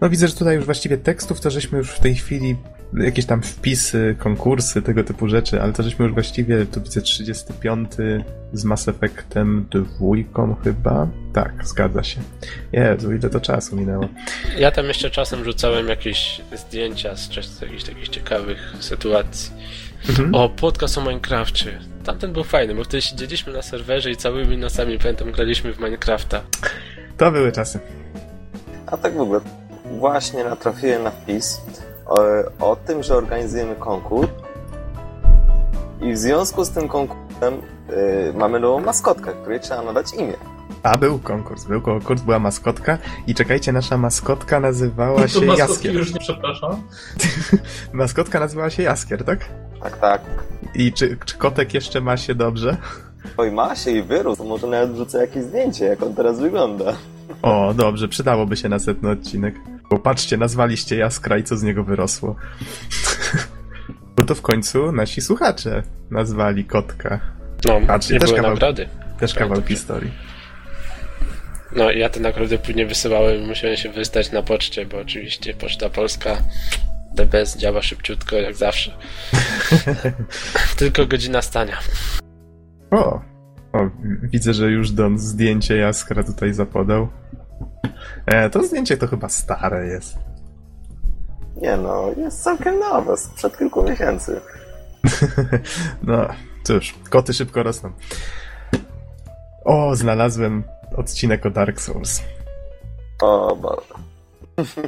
No widzę, że tutaj już właściwie tekstów to żeśmy już w tej chwili jakieś tam wpisy, konkursy, tego typu rzeczy, ale to żeśmy już właściwie, tu widzę 35 z Mass Effectem dwójką chyba. Tak, zgadza się. Jezu, ile to czasu minęło. Ja tam jeszcze czasem rzucałem jakieś zdjęcia z, z jakichś takich ciekawych sytuacji. Mhm. O, podcast o Minecrafcie. Tamten był fajny, bo wtedy siedzieliśmy na serwerze i całymi nocami, pamiętam, graliśmy w Minecrafta. To były czasy. A tak w ogóle, właśnie natrafiłem na wpis o, o tym, że organizujemy konkurs i w związku z tym konkursem y, mamy nową maskotkę, której trzeba nadać imię. A był konkurs, był konkurs, była maskotka i czekajcie, nasza maskotka nazywała się maskotki Jaskier. już nie przepraszam. [LAUGHS] Maskotka nazywała się Jaskier, tak? Tak, tak. I czy, czy kotek jeszcze ma się dobrze? Oj, ma się i wyrósł. Może nawet wrzucę jakieś zdjęcie, jak on teraz wygląda. O, dobrze, przydałoby się następny odcinek. Bo patrzcie, nazwaliście Jaskra i co z niego wyrosło. [LAUGHS] Bo to w końcu nasi słuchacze nazwali kotka. No, Patrzcie, nie też były kawał- nagrody. Też kawał dobrze. historii. No i ja te nagrody później wysyłałem i musiałem się wystać na poczcie, bo oczywiście Poczta Polska DBS działa szybciutko, jak zawsze. [LAUGHS] Tylko godzina stania. O, o, widzę, że już Don zdjęcie Jaskra tutaj zapodał. E, to zdjęcie to chyba stare jest. Nie no, jest całkiem nowe, sprzed kilku miesięcy. [LAUGHS] No, cóż, koty szybko rosną. O, znalazłem odcinek o Dark Souls. O Boże.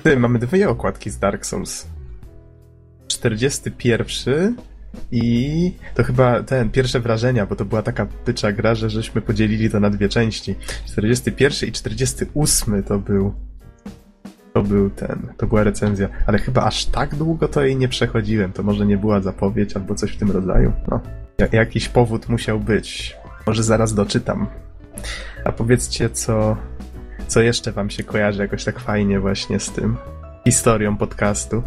Ty, mamy dwie okładki z Dark Souls. 41 i to chyba ten, pierwsze wrażenia, bo to była taka pycza gra, że żeśmy podzielili to na dwie części. 41 i 48 to był to był ten, to była recenzja, ale chyba aż tak długo to jej nie przechodziłem, to może nie była zapowiedź albo coś w tym rodzaju. No, ja- jakiś powód musiał być. Może zaraz doczytam. A powiedzcie, co, co jeszcze wam się kojarzy jakoś tak fajnie właśnie z tym historią podcastu?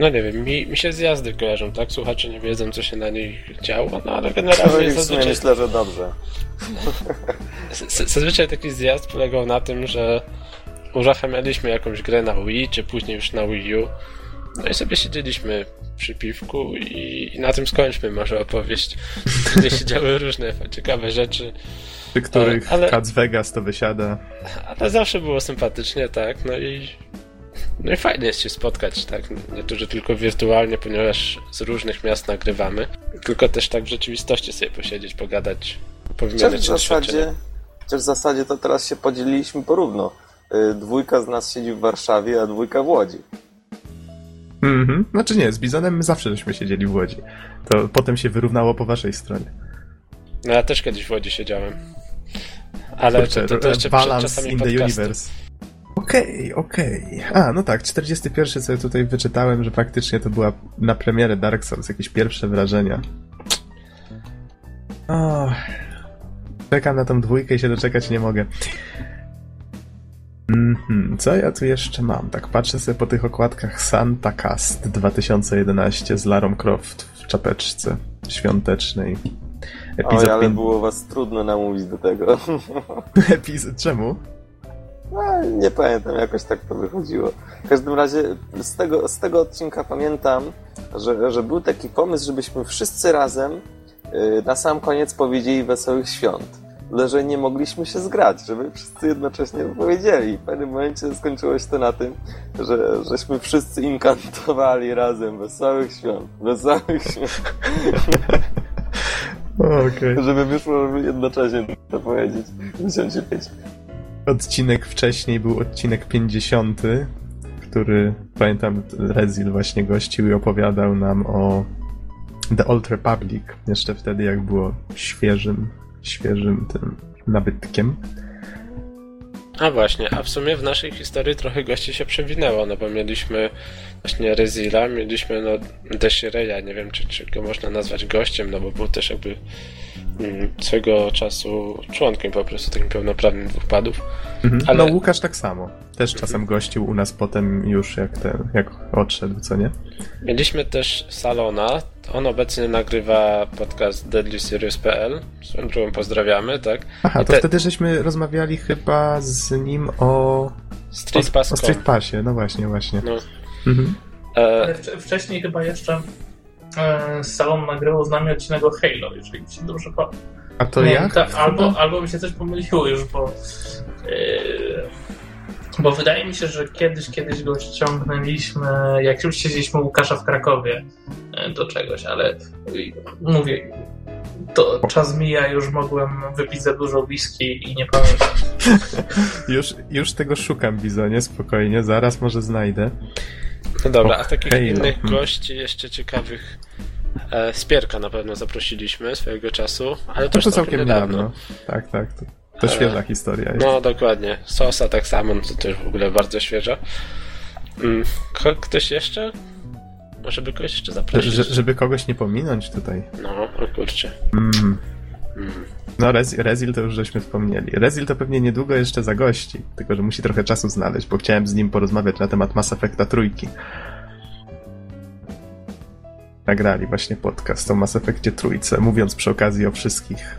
No nie wiem, mi, mi się zjazdy kojarzą, tak? Słuchacze nie wiedzą, co się na nich działo, no ale generalnie w sumie zazwyczaj, myślę, że dobrze. [LAUGHS] zazwyczaj taki zjazd polegał na tym, że uruchamialiśmy jakąś grę na Wii, czy później już na Wii U. No i sobie siedzieliśmy przy piwku i, i na tym skończmy może opowieść. [LAUGHS] Gdzie się działy różne ciekawe rzeczy, Przy których ale- Cats Vegas to wysiada. ale zawsze było sympatycznie, tak? No i no i fajnie jest się spotkać, tak? Nie to, że tylko wirtualnie, ponieważ z różnych miast nagrywamy, tylko też tak w rzeczywistości sobie posiedzieć, pogadać, powymieniać w doświadczenia. zasadzie, chociaż w zasadzie to teraz się podzieliliśmy porówno. Y, Dwójka z nas siedzi w Warszawie, a dwójka w Łodzi. Mhm. Znaczy nie, z Bizonem my zawsze żeśmy siedzieli w Łodzi. To potem się wyrównało po waszej stronie. No ja też kiedyś w Łodzi siedziałem. Ale Kurczę, to, to, jeszcze balance in the universe. Okej, okej. A, no tak, 41 sobie tutaj wyczytałem, że faktycznie to była na premierę Dark Souls, jakieś pierwsze wrażenia. O, czekam na tą dwójkę i się doczekać nie mogę. Mhm, co ja tu jeszcze mam? Tak patrzę sobie po tych okładkach Santa Cast 2011 z Larą Croft w czapeczce świątecznej. Oj, Epizod ale pięć- było was trudno namówić do tego. [LAUGHS] [LAUGHS] Epizod... Czemu? No, nie pamiętam, jakoś tak to wychodziło. W każdym razie z tego, z tego odcinka pamiętam, że, że był taki pomysł, żebyśmy wszyscy razem y, na sam koniec powiedzieli Wesołych Świąt. Ale że nie mogliśmy się zgrać, żeby wszyscy jednocześnie powiedzieli. W pewnym momencie skończyło się to na tym, że żeśmy wszyscy inkantowali razem Wesołych Świąt, Wesołych Świąt, [LAUGHS] [LAUGHS] Okej. żeby wyszło jednocześnie to powiedzieć. Musiałem się pieć. Odcinek wcześniej był odcinek 50, który pamiętam Rezil właśnie gościł i opowiadał nam o The Old Republic. Jeszcze wtedy jak było świeżym, świeżym tym nabytkiem. A właśnie, a w sumie w naszej historii trochę gości się przewinęło, no bo mieliśmy właśnie Rezila, mieliśmy no Deshireya, nie wiem czy, czy go można nazwać gościem, no bo był też jakby mm, swego czasu członkiem po prostu takim pełnoprawnym dwóch padów. Mhm. Ale- No Łukasz tak samo. Też czasem gościł u nas potem już jak ten, jak odszedł, co nie? Mieliśmy też Salona, on obecnie nagrywa podcast deadlyserious.pl, swoją drogą pozdrawiamy, tak? Aha, I to te- wtedy żeśmy rozmawiali chyba z nim o, Street Pass o Street Passie, no właśnie, właśnie. No, Mhm. e, wcześniej chyba jeszcze e, Salon nagrywał z nami odcinek o Halo, jeżeli mi się dobrze pamięta. A to Nie, ja? ta- albo, albo mi się coś pomyliło już, bo yy, bo wydaje mi się, że kiedyś, kiedyś go ściągnęliśmy, jak już siedzieliśmy u Łukasza w Krakowie yy, do czegoś, ale yy, mówię, to czas mija, już mogłem wypić za dużo whisky i nie pamiętam. [LAUGHS] Już, już tego szukam, Bizonie, spokojnie, zaraz może znajdę. no dobra, a takich Halo, innych hmm. gości jeszcze ciekawych e, Spierka na pewno zaprosiliśmy swojego czasu, ale To, całkiem całkiem niedawno. niedawno. Tak, tak. To. To świeża historia. Jest. No, dokładnie. Sosa tak samo, no to też w ogóle bardzo świeża. Mm, ktoś jeszcze? Może by kogoś jeszcze zaprosić? Że, żeby kogoś nie pominąć tutaj. No, o kurczę. Mm. Mm. No, Rez, Rezil to już żeśmy wspomnieli. Rezil to pewnie niedługo jeszcze zagości, tylko że musi trochę czasu znaleźć, bo chciałem z nim porozmawiać na temat Mass Effecta trójki. Nagrali właśnie podcast o Mass Effectie trójce, mówiąc przy okazji o wszystkich,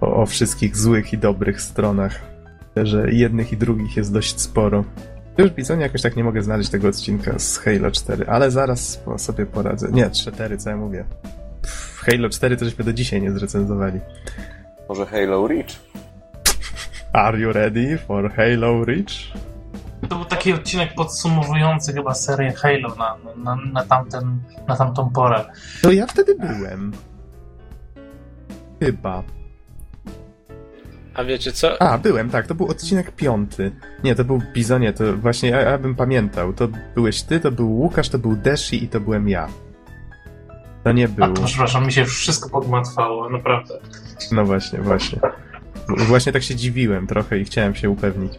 o, o wszystkich złych i dobrych stronach, że jednych i drugich jest dość sporo. Już Bizonie jakoś tak nie mogę znaleźć tego odcinka z Halo 4, ale zaraz sobie poradzę. Nie, 4, co ja mówię. Pff, Halo 4 to żeśmy do dzisiaj nie zrecenzowali. Może Halo Reach? [LAUGHS] Are you ready for Halo Reach? To był taki odcinek podsumowujący chyba serię Halo na, na, na, tamten, na tamtą porę. To ja wtedy byłem. Chyba. A wiecie co? A, byłem, tak, to był odcinek piąty. Nie, to był Bizonie, to właśnie ja, ja bym pamiętał. To byłeś ty, to był Łukasz, to był Deshi i to byłem ja. To nie A był. to przepraszam, mi się wszystko pogmatwało, naprawdę. No właśnie, właśnie. Właśnie tak się dziwiłem trochę i chciałem się upewnić.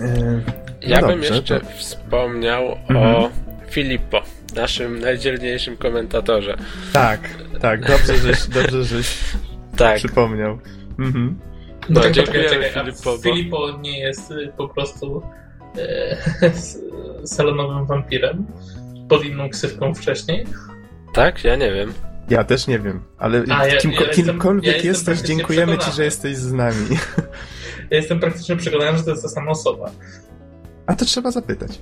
Yy, Ja bym dobrze, jeszcze to- wspomniał Mhm. o Filippo, naszym najdzielniejszym komentatorze. tak, tak, dobrze, żeś, dobrze, żeś Tak, przypomniał. Mhm. No, czekaj, dziękujemy, czekaj, a Filippo, bo- Filippo nie jest po prostu e, [LAUGHS] salonowym wampirem pod inną ksywką wcześniej. tak? Ja nie wiem. Ja też nie wiem, ale A, ja- kim, ja jestem- kimkolwiek ja jesteś, dziękujemy ci, że jesteś z nami. [LAUGHS] [LAUGHS] Ja jestem praktycznie przekonany, że to jest ta sama osoba. A to trzeba zapytać.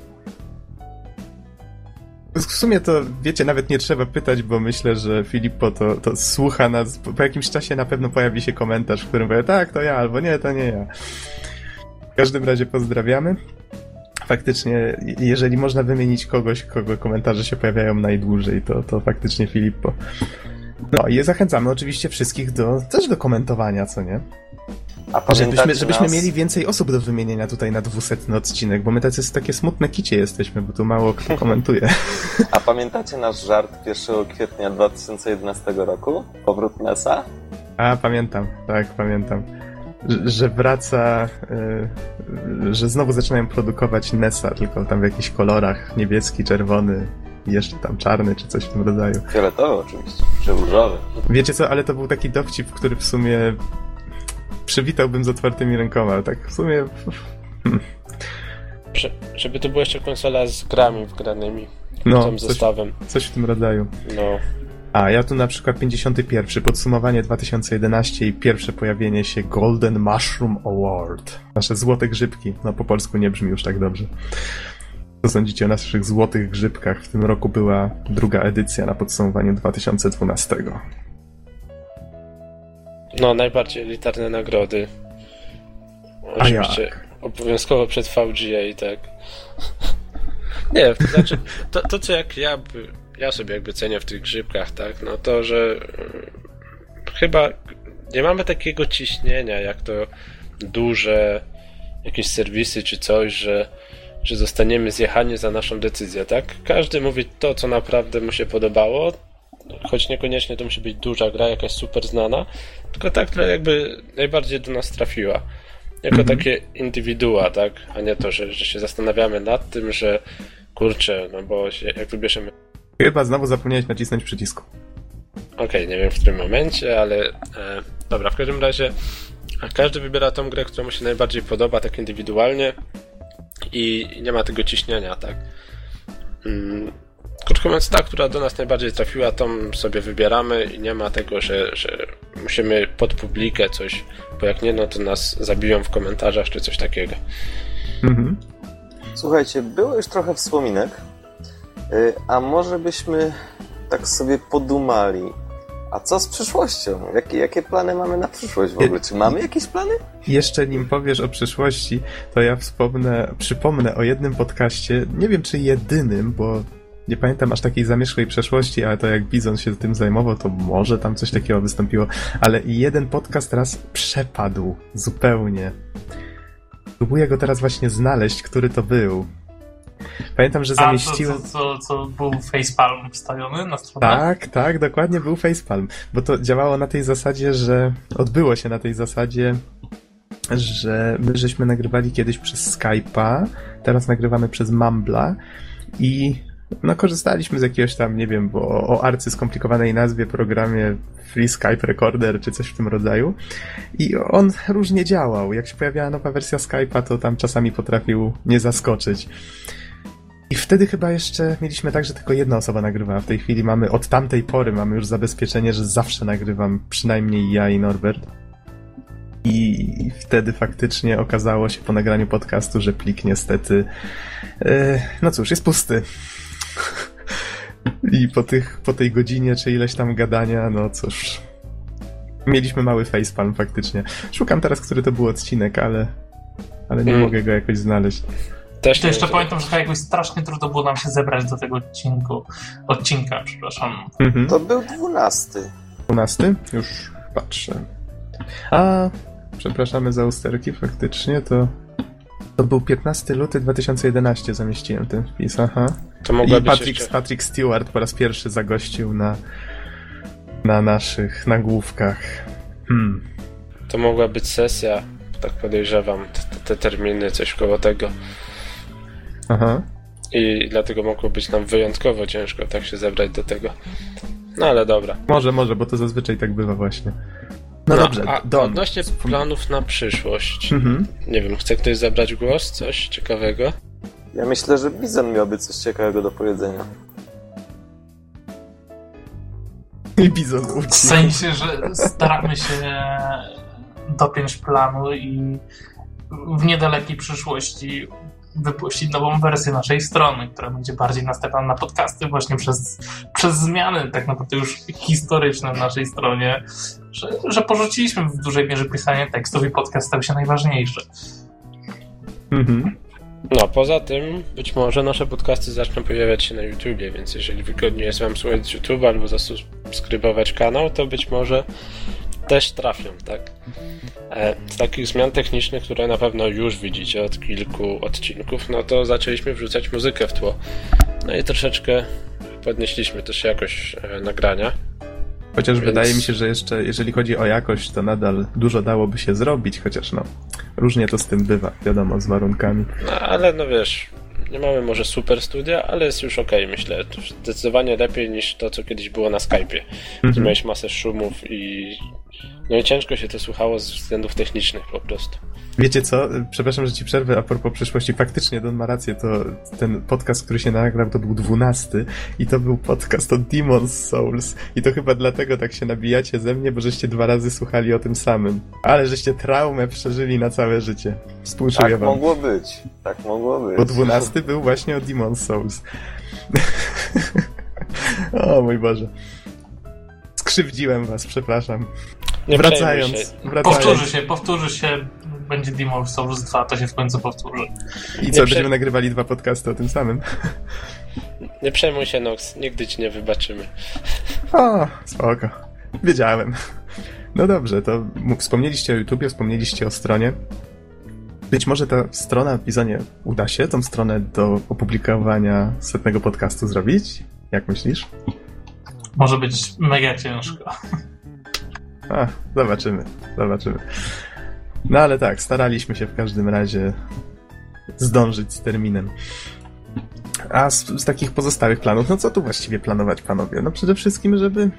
W sumie to, wiecie, nawet nie trzeba pytać, bo myślę, że Filippo to, to słucha nas. Po po jakimś czasie na pewno pojawi się komentarz, w którym powie, tak, to ja, albo nie, to nie ja. W każdym razie pozdrawiamy. Faktycznie, je- jeżeli można wymienić kogoś, kogo komentarze się pojawiają najdłużej, to, to faktycznie Filippo. No i zachęcamy oczywiście wszystkich do, też do komentowania, co nie? A Żebyśmy, żebyśmy nas? mieli więcej osób do wymienienia tutaj na dwusetny odcinek, bo my tacy takie smutne kicie jesteśmy, bo tu mało kto [LAUGHS] komentuje. A pamiętacie nasz żart 1 kwietnia 2011 roku? Powrót Nesa? A, pamiętam, tak, pamiętam. Że- Że wraca, y, że znowu zaczynają produkować Nesa, tylko tam w jakichś kolorach niebieski, czerwony jeszcze tam czarny, czy coś w tym rodzaju. Fioletowy oczywiście, czy różowy. Wiecie co, ale to był taki dowcip, który w sumie przywitałbym z otwartymi rękoma, tak w sumie... Że, żeby to była jeszcze konsola z grami wgranymi. No, tym coś, zestawem. coś w tym rodzaju. No. A, ja tu na przykład 51, podsumowanie 2011 i pierwsze pojawienie się Golden Mushroom Award. Nasze złote grzybki. No, po polsku nie brzmi już tak dobrze. Co sądzicie o naszych złotych grzybkach? W tym roku była druga edycja na podsumowaniu 2012. No, najbardziej elitarne nagrody. Oczywiście obowiązkowo przed VGA, tak. [LAUGHS] Nie, to znaczy, to, to co jak ja, ja sobie jakby cenię w tych grzybkach, tak, no to, że y, chyba nie mamy takiego ciśnienia, jak to duże jakieś serwisy czy coś, że, że zostaniemy zjechani za naszą decyzję, tak? Każdy mówi to, co naprawdę mu się podobało, choć niekoniecznie to musi być duża gra, jakaś super znana, tylko tak, która jakby najbardziej do nas trafiła. Jako Mhm. takie indywidua, tak? A nie to, że, że się zastanawiamy nad tym, że kurczę, no bo się, jak wybierzemy. Chyba znowu zapomniałeś nacisnąć przycisku. Okej, nie wiem w którym momencie, ale e, dobra, w każdym razie a każdy wybiera tą grę, która mu się najbardziej podoba, tak indywidualnie i, i nie ma tego ciśnienia, tak? Mm, krótko mówiąc, ta, która do nas najbardziej trafiła, tą sobie wybieramy i nie ma tego, że, że musimy pod publikę coś, bo jak nie, no to nas zabiją w komentarzach czy coś takiego. Mhm. Słuchajcie, było już trochę wspominek, y, a może byśmy tak sobie podumali. A co z przyszłością? Jakie, jakie plany mamy na przyszłość w ogóle? Czy mamy jakieś plany? Jeszcze nim powiesz o przyszłości, to ja wspomnę, przypomnę o jednym podcaście, nie wiem czy jedynym, bo nie pamiętam aż takiej zamierzchłej przeszłości, ale to jak Bizon się tym zajmował, to może tam coś takiego wystąpiło, ale jeden podcast raz przepadł zupełnie. Próbuję go teraz właśnie znaleźć, który to był. Pamiętam, że A, zamieściłem... co, co, co był facepalm wstawiony na stronę? Tak, tak, dokładnie był facepalm, bo to działało na tej zasadzie, że odbyło się na tej zasadzie, że my żeśmy nagrywali kiedyś przez Skype'a, teraz nagrywamy przez Mumbla i no korzystaliśmy z jakiegoś tam, nie wiem, bo o arcy skomplikowanej nazwie programie Free Skype Recorder czy coś w tym rodzaju i on różnie działał. Jak się pojawiała nowa wersja Skype'a, to tam czasami potrafił nie zaskoczyć. I wtedy chyba jeszcze mieliśmy tak, że tylko jedna osoba nagrywała. W tej chwili mamy, od tamtej pory mamy już zabezpieczenie, że zawsze nagrywam, przynajmniej ja i Norbert. I wtedy faktycznie okazało się po nagraniu podcastu, że plik niestety, e, no cóż, jest pusty. I po, tych, po tej godzinie czy ileś tam gadania, no cóż. Mieliśmy mały facepalm faktycznie. Szukam teraz, który to był odcinek, ale, ale nie Mm. mogę go jakoś znaleźć. Też To jeszcze pamiętam, że jakoś strasznie trudno było nam się zebrać do tego odcinku. Odcinka, przepraszam. Mhm. To był dwunasty. 12? Już patrzę. A, przepraszamy za usterki, faktycznie to. To był 15 luty 2011 zamieściłem ten wpis, aha. To I Patrick, jeszcze... Patrick Stewart po raz pierwszy zagościł na, na naszych nagłówkach. Hmm. To mogła być sesja, tak podejrzewam, te, te terminy, coś koło tego. Aha. I dlatego mogło być nam wyjątkowo ciężko tak się zebrać do tego. No ale dobra. Może, może, bo to zazwyczaj tak bywa właśnie. No, dobrze, a Don. odnośnie planów na przyszłość. Mhm. Nie wiem, chce ktoś zabrać głos? Coś ciekawego? Ja myślę, że Bizon miałby coś ciekawego do powiedzenia. I bizon W uciekł. sensie, że staramy się dopiąć planu i w niedalekiej przyszłości wypuścić nową wersję naszej strony, która będzie bardziej nastawiona na podcasty właśnie przez, przez zmiany tak naprawdę już historyczne w naszej stronie, że, że porzuciliśmy w dużej mierze pisanie tekstów i podcast stał się najważniejszy. Mhm. No, poza tym być może nasze podcasty zaczną pojawiać się na YouTubie, więc jeżeli wygodnie jest wam słuchać z YouTube albo zasubskrybować kanał, to być może też trafią, tak? E, z takich zmian technicznych, które na pewno już widzicie od kilku odcinków, no to zaczęliśmy wrzucać muzykę w tło. No i troszeczkę podnieśliśmy też jakość e, nagrania. Chociaż Więc- wydaje mi się, że jeszcze jeżeli chodzi o jakość, to nadal dużo dałoby się zrobić, chociaż no, różnie to z tym bywa, wiadomo, z warunkami. No, ale no wiesz, nie mamy może super studia, ale jest już okej, myślę. Zdecydowanie lepiej niż to, co kiedyś było na Skype'ie. Gdzie Mhm. miałeś masę szumów i... No i ciężko się to słuchało z względów technicznych po prostu. Wiecie co? Przepraszam, że ci przerwę a propos przyszłości. Faktycznie Don ma rację, to ten podcast, który się nagrał, to był dwunasty i to był podcast o Demon's Souls. I to chyba dlatego tak się nabijacie ze mnie, bo żeście dwa razy słuchali o tym samym. Ale żeście traumę przeżyli na całe życie. Współczuję Tak wam. mogło być. Tak mogło być. Bo dwunasty był właśnie o Demon's Souls. [LAUGHS] o mój Boże. Skrzywdziłem was, przepraszam. Nie wracając, się. wracając. Powtórzy się, powtórzy się, będzie Demon's Souls 2, to się w końcu powtórzy. I co, Nie prze- będziemy nagrywali dwa podcasty o tym samym? Nie przejmuj się, Nox, nigdy ci nie wybaczymy. O, spoko. Wiedziałem. No dobrze, to wspomnieliście o YouTubie, wspomnieliście o stronie. Być może ta strona w Bizonie uda się, tą stronę do opublikowania setnego podcastu zrobić? Jak myślisz? Może być mega ciężko. Zobaczymy, zobaczymy. No ale tak, staraliśmy się w każdym razie zdążyć z terminem. A z, z takich pozostałych planów, no co tu właściwie planować, panowie? No przede wszystkim, żeby,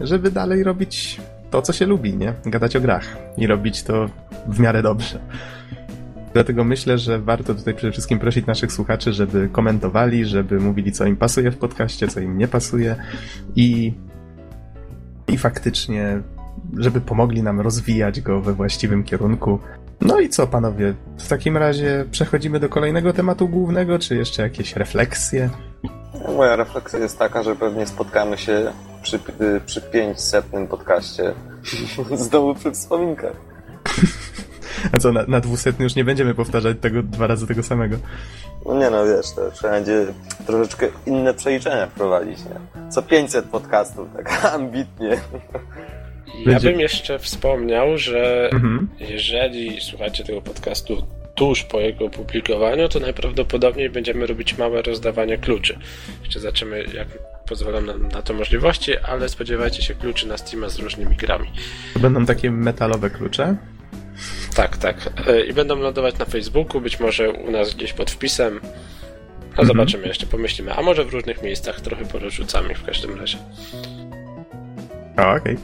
żeby dalej robić to, co się lubi, nie? Gadać o grach i robić to w miarę dobrze. Dlatego myślę, że warto tutaj przede wszystkim prosić naszych słuchaczy, żeby komentowali, żeby mówili, co im pasuje w podcaście, co im nie pasuje i, i faktycznie, żeby pomogli nam rozwijać go we właściwym kierunku. No i co, panowie? W takim razie przechodzimy do kolejnego tematu głównego, czy jeszcze jakieś refleksje? Moja refleksja jest taka, że pewnie spotkamy się przy, przy 500 podcaście [LAUGHS] znowu przy wspominkach. A co, na, na dwusetny już nie będziemy powtarzać tego dwa razy tego samego. No nie no, wiesz, to trzeba będzie troszeczkę inne przeliczenia wprowadzić, nie? Co 500 podcastów, tak [LAUGHS] ambitnie. Ja bym jeszcze wspomniał, że Mhm. jeżeli słuchacie tego podcastu tuż po jego opublikowaniu, to najprawdopodobniej będziemy robić małe rozdawanie kluczy. Jeszcze zobaczymy, jak pozwolą nam na to możliwości, ale spodziewajcie się kluczy na Steama z różnymi grami. Będą takie metalowe klucze? Tak, tak. E, I będą lądować na Facebooku, być może u nas gdzieś pod wpisem. No Mhm. zobaczymy, jeszcze pomyślimy. A może w różnych miejscach, trochę porozrzucamy w każdym razie. Okej.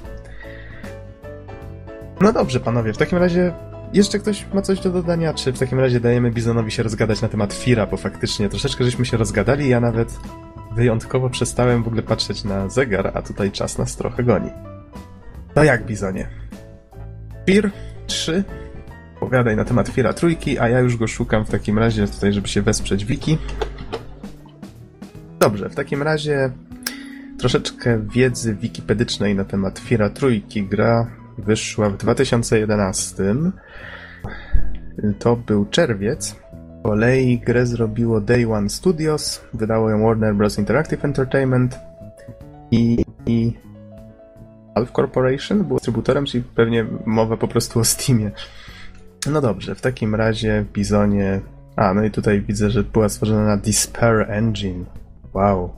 No dobrze, panowie, w takim razie jeszcze ktoś ma coś do dodania, czy w takim razie dajemy Bizonowi się rozgadać na temat Fira, bo faktycznie troszeczkę żeśmy się rozgadali, ja nawet wyjątkowo przestałem w ogóle patrzeć na zegar, a tutaj czas nas trochę goni. No jak, Bizonie? Fir 3? Pogadaj na temat Fira trójki, a ja już go szukam w takim razie tutaj, żeby się wesprzeć Wiki. Dobrze, w takim razie troszeczkę wiedzy wikipedycznej na temat Fira Trójki. Gra wyszła w 2011. To był czerwiec. Z kolei grę zrobiło Day One Studios, wydało ją Warner Bros. Interactive Entertainment i, i Valve Corporation był dystrybutorem, czyli pewnie mowa po prostu o Steamie. No dobrze, w takim razie Bizonie... A, no i tutaj widzę, że była stworzona na Despair Engine. Wow,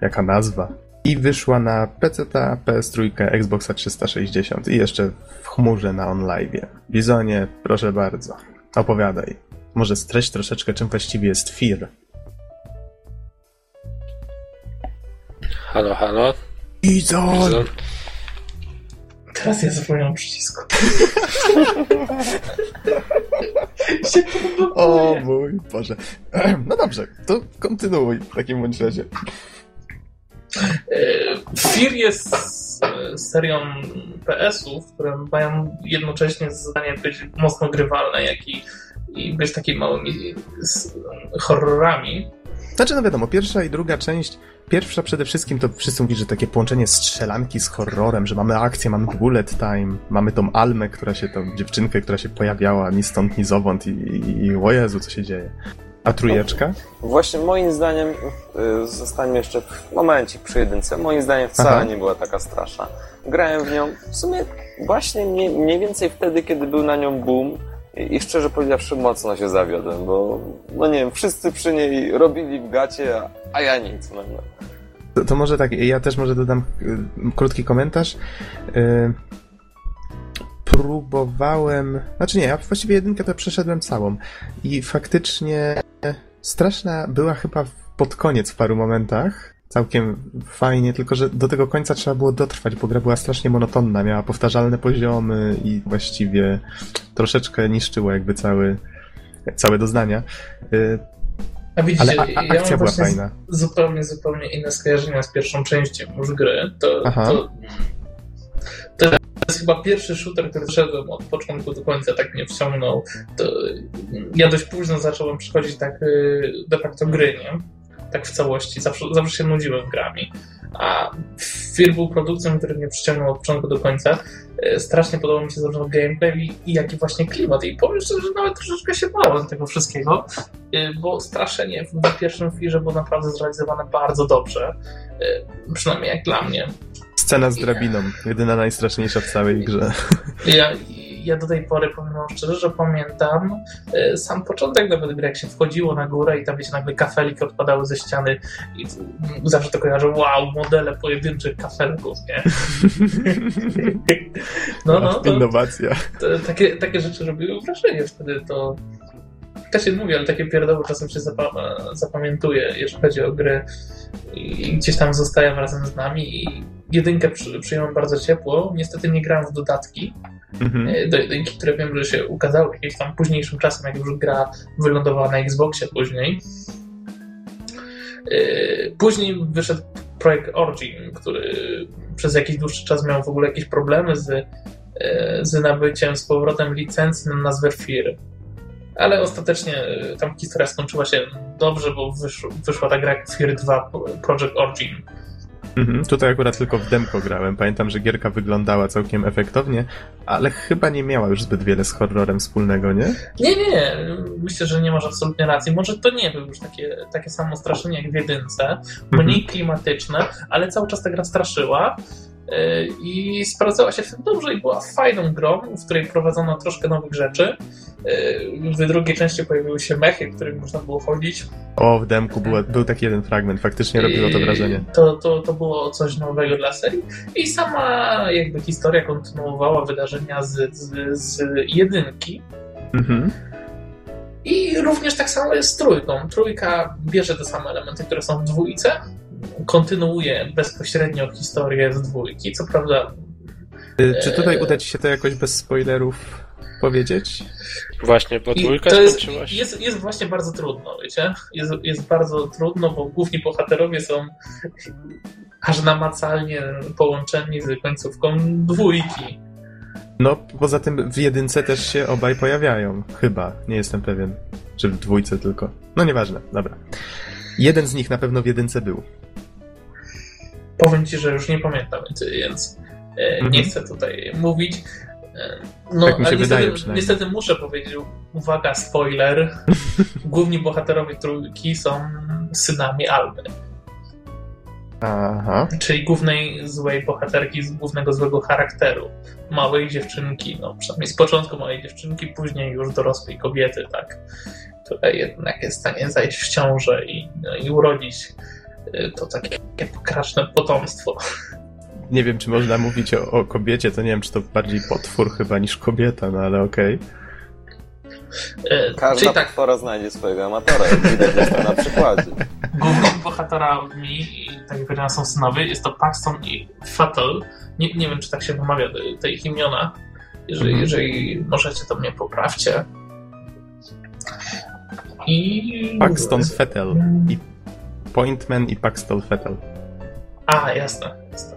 jaka nazwa. I wyszła na PC, PS3, Xboxa 360 i jeszcze w chmurze na OnLive. Bizonie, proszę bardzo, opowiadaj. Może streść troszeczkę, czym właściwie jest FIR. Halo, halo. Bizon! Bizon. Teraz ja zapomniałem przycisku. [LAUGHS] O mój Boże. [CLEARS THROAT] No dobrze, to kontynuuj w takim bądź razie. E, Fear jest e, serią PS-ów, które mają jednocześnie zadanie być mocno grywalne, jak i, i być takimi małymi horrorami. Znaczy, no wiadomo, pierwsza i druga część. Pierwsza przede wszystkim to wszyscy mówią, że takie połączenie strzelanki z horrorem, że mamy akcję, mamy bullet time, mamy tą Almę, która się, tą dziewczynkę, która się pojawiała ni stąd, ni zowąd i, i, i o Jezu, co się dzieje. A trójeczka? Właśnie moim zdaniem, y, zostańmy jeszcze w momencie przy jedynce, moim zdaniem wcale Aha. nie była taka straszna. Grałem w nią w sumie właśnie mniej, mniej więcej wtedy, kiedy był na nią boom i, szczerze powiedziawszy mocno się zawiodłem, bo no nie wiem, wszyscy przy niej robili w gacie, a, ja nic. No, no. To, to może tak, ja też może dodam y, krótki komentarz. Y, próbowałem, znaczy nie, ja właściwie jedynkę to przeszedłem całą i faktycznie straszna była chyba pod koniec w paru momentach. Całkiem fajnie, tylko że do tego końca trzeba było dotrwać, bo gra była strasznie monotonna, miała powtarzalne poziomy i właściwie troszeczkę niszczyła jakby cały, całe doznania. A widzicie, Ale a, a, ja akcja mam była fajna. zupełnie, zupełnie inne skojarzenia z pierwszą częścią już gry. To, to, to jest chyba pierwszy shooter, który szedłem od początku do końca, tak mnie wciągnął. To, ja dość późno zacząłem przychodzić tak y, de facto gry, nie? Tak w całości. Zawsze, zawsze się nudziłem grami. A Fear był produkcją, który mnie przyciągnął od początku do końca. Y, Strasznie podobał mi się zarówno gameplay i, i jak i właśnie klimat. I powiem szczerze, że nawet troszeczkę się bałem tego wszystkiego, y, bo straszenie w pierwszym Fearze było naprawdę zrealizowane bardzo dobrze. Y, Przynajmniej jak dla mnie. Scena z drabiną, jedyna najstraszniejsza w całej grze. Ja, ja do tej pory powiem szczerze, że pamiętam e, sam początek nawet gry, jak się wchodziło na górę i tam wiecie, nagle kafelki odpadały ze ściany i zawsze to kojarzę, wow, modele pojedynczych kafelków, nie? [LAUGHS] No, no, to, Innowacja. to, takie, takie rzeczy robiły wrażenie wtedy, to tak się mówi, ale takie pierdoły czasem się zapa- zapamiętuje, jeżeli chodzi o gry i gdzieś tam zostają razem z nami i jedynkę przy, przyjąłem bardzo ciepło, niestety nie grałem w dodatki, Mhm. E, do jedynki, które wiem, że się ukazały jakimś tam późniejszym czasem, jak już gra wylądowała na Xboxie później. E, Później wyszedł projekt Origin, który przez jakiś dłuższy czas miał w ogóle jakieś problemy z, e, z nabyciem z powrotem licencji na nazwę Fear. Ale ostatecznie tam historia skończyła się dobrze, bo wysz, wyszła ta gra Fear 2 Project Origin. Mhm. Tutaj akurat tylko w demko grałem. Pamiętam, że gierka wyglądała całkiem efektownie, ale chyba nie miała już zbyt wiele z horrorem wspólnego, nie? Nie, nie, nie. Myślę, że nie masz absolutnie racji. Może to nie był już takie, takie samo straszenie jak w jedynce. Mniej klimatyczne, ale cały czas ta gra straszyła. Yy, I sprawdzała się w tym dobrze i była fajną grą, w której prowadzono troszkę nowych rzeczy. W drugiej części pojawiły się mechy, w których można było chodzić. O, w demku było, był taki jeden fragment, faktycznie robiło to wrażenie. To, to, to było coś nowego dla serii. I sama jakby historia kontynuowała wydarzenia z, z, z jedynki. Mhm. I również tak samo jest z trójką. Trójka bierze te same elementy, które są w dwójce, kontynuuje bezpośrednio historię z dwójki. Co prawda. Y, Czy tutaj uda ci się to jakoś bez spoilerów powiedzieć? Właśnie, bo dwójka to jest, jest, jest właśnie bardzo trudno, wiecie? Jest, jest bardzo trudno, bo główni bohaterowie są aż namacalnie połączeni z końcówką dwójki. No, poza tym w jedynce też się obaj pojawiają. Chyba, nie jestem pewien. Czy w dwójce tylko. No nieważne, dobra. Jeden z nich na pewno w jedynce był. Powiem ci, że już nie pamiętam, więc e, Mhm. nie chcę tutaj mówić. E, No, Tak mi się ale wydaje niestety, niestety muszę powiedzieć, uwaga, spoiler. [LAUGHS] Główni bohaterowie trójki są synami Alby, Aha. czyli głównej złej bohaterki z głównego złego charakteru. Małej dziewczynki, no przynajmniej z początku małej dziewczynki, później już dorosłej kobiety, tak, która jednak jest w stanie zajść w ciążę i, no, i urodzić to takie pokraczne potomstwo. Nie wiem, czy można mówić o, o kobiecie, to nie wiem, czy to bardziej potwór chyba niż kobieta, no ale okej. Y, Każda Czyli tak, potwora znajdzie swojego amatora, jak widać zresztą na przykładzie. głównymi bohaterami, i tak jak powiedziałem, są synowie, jest to Paxton i Fatal. Nie, nie wiem, czy tak się wymawia te, ich imiona. Jeżeli, Mhm. jeżeli możecie, to mnie poprawcie. I... Paxton Fettel. I Pointman i Paxton Fettel. A, jasne. jasne.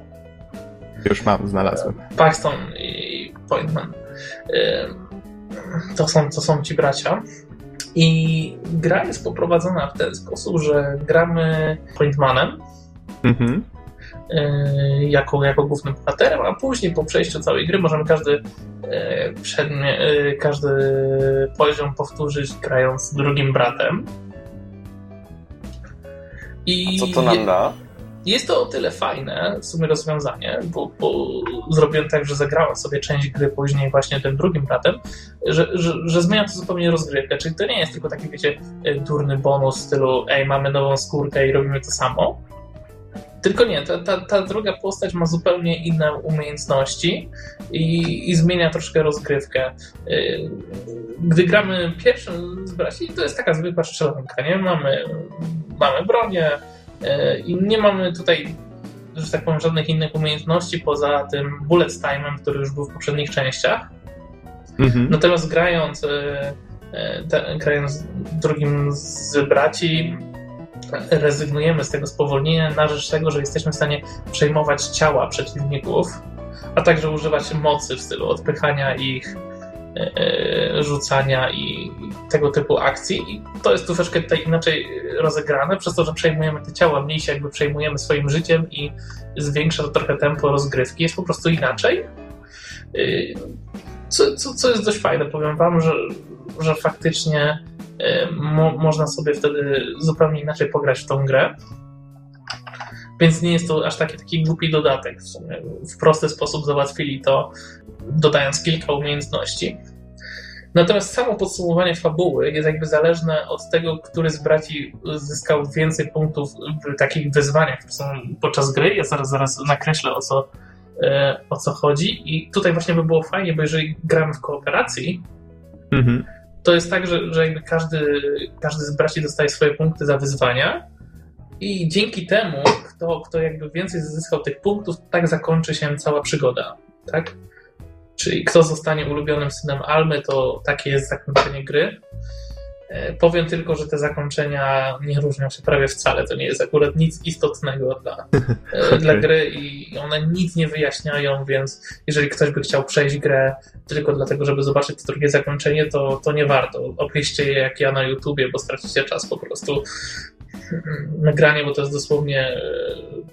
Już mam, znalazłem. Paxton i Pointman. To są, to są ci bracia. I gra jest poprowadzona w ten sposób, że gramy Pointmanem, Mhm. y, jako, jako głównym bohaterem, a później po przejściu całej gry możemy każdy, y, y, każdy poziom powtórzyć grając drugim bratem. I Co to nam da? jest to o tyle fajne, w sumie rozwiązanie, bo, bo zrobiłem tak, że zagrałem sobie część gry później właśnie tym drugim bratem, że, że, że zmienia to zupełnie rozgrywkę. Czyli to nie jest tylko taki, wiecie, durny bonus w stylu ej, mamy nową skórkę i robimy to samo. Tylko nie, ta, ta, ta druga postać ma zupełnie inne umiejętności i, i zmienia troszkę rozgrywkę. Yy, Gdy gramy pierwszym z braci, to jest taka zwykła strzelanka, nie? Mamy, mamy bronię, E, I nie mamy tutaj, że tak powiem, żadnych innych umiejętności poza tym bullet time'em, który już był w poprzednich częściach. Mhm. Natomiast grając, e, te, grając drugim z braci, rezygnujemy z tego spowolnienia na rzecz tego, że jesteśmy w stanie przejmować ciała przeciwników, a także używać mocy w stylu odpychania ich, e, e, rzucania i tego typu akcji. I to jest troszeczkę tutaj inaczej rozegrane, przez to, że przejmujemy te ciała, mniej się jakby przejmujemy swoim życiem i zwiększa to trochę tempo rozgrywki. Jest po prostu inaczej. Co, co, co jest dość fajne, powiem wam, że, że faktycznie mo, można sobie wtedy zupełnie inaczej pograć w tą grę. Więc nie jest to aż taki, taki głupi dodatek. W, sumie. w prosty sposób załatwili to, dodając kilka umiejętności. Natomiast samo podsumowanie fabuły jest jakby zależne od tego, który z braci zyskał więcej punktów w takich wyzwaniach, podczas gry. Ja zaraz, zaraz nakreślę o co, e, o co chodzi. I tutaj właśnie by było fajnie, bo jeżeli gramy w kooperacji, Mhm. To jest tak, że, że jakby każdy, każdy z braci dostaje swoje punkty za wyzwania i dzięki temu, kto, kto jakby więcej zyskał tych punktów, tak zakończy się cała przygoda, tak? Czyli kto zostanie ulubionym synem Almy, to takie jest zakończenie gry. E, Powiem tylko, że te zakończenia nie różnią się prawie wcale. To nie jest akurat nic istotnego dla, e, [LAUGHS] Okej. dla gry i one nic nie wyjaśniają, więc jeżeli ktoś by chciał przejść grę tylko dlatego, żeby zobaczyć to drugie zakończenie, to, to nie warto. Obejście je jak ja na YouTubie, bo stracicie czas po prostu nagranie, bo to jest dosłownie e,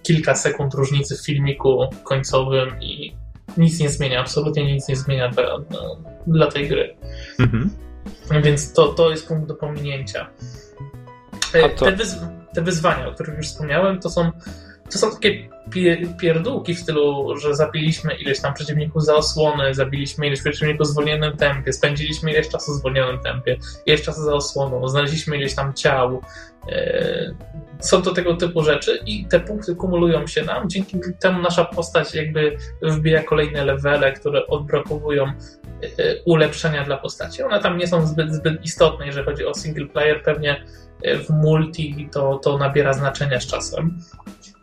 kilka sekund różnicy w filmiku końcowym i nic nie zmienia, absolutnie nic nie zmienia dla, dla, dla tej gry. Mhm. Więc to, to jest punkt do pominięcia. E, to- Te, wyz, te wyzwania, o których już wspomniałem, to są to są takie pierdółki w stylu, że zabiliśmy ileś tam przeciwników za osłony, zabiliśmy ileś przeciwników w zwolnionym tempie, spędziliśmy ileś czasu w zwolnionym tempie, ileś czasu za osłoną, znaleźliśmy ileś tam ciał. E, są to tego typu rzeczy i te punkty kumulują się nam, dzięki temu nasza postać jakby wbija kolejne levele, które odblokowują ulepszenia dla postaci. One tam nie są zbyt, zbyt istotne, jeżeli chodzi o single player, pewnie w multi to, to nabiera znaczenia z czasem.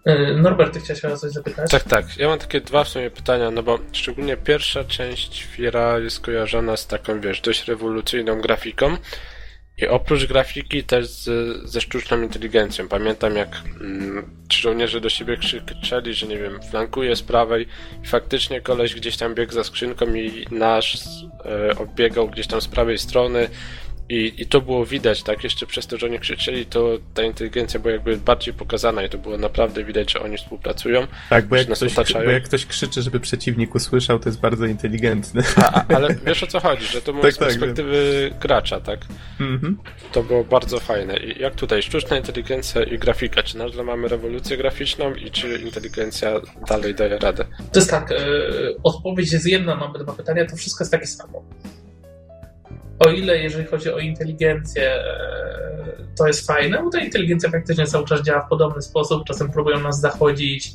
E, Norbert, ty chciałeś o coś zapytać? Tak, tak. Ja mam takie dwa w sumie pytania, no bo szczególnie pierwsza część Fira jest kojarzona z taką, wiesz, dość rewolucyjną grafiką i oprócz grafiki też z, ze sztuczną inteligencją. Pamiętam jak mm, żołnierze do siebie krzyczeli, że nie wiem, flankuje z prawej i faktycznie koleś gdzieś tam biegł za skrzynką i nasz e, gdzieś tam z prawej strony i, I to było widać, tak? Jeszcze przez to, że oni krzyczeli, to ta inteligencja była jakby bardziej pokazana i to było naprawdę widać, że oni współpracują. Tak, bo jak, ktoś, bo jak ktoś krzyczy, żeby przeciwnik usłyszał, to jest bardzo inteligentny. A, a, ale wiesz o co chodzi, że to [LAUGHS] było tak, z tak, perspektywy tak, gracza, tak? Mhm. To było bardzo fajne. I jak tutaj sztuczna inteligencja i grafika, czy nadal mamy rewolucję graficzną i czy inteligencja dalej daje radę? To jest tak, yy, odpowiedź jest jedna na obydwa pytania, to wszystko jest takie samo o ile jeżeli chodzi o inteligencję, e, to jest fajne, bo ta inteligencja faktycznie cały czas działa w podobny sposób, czasem próbują nas zachodzić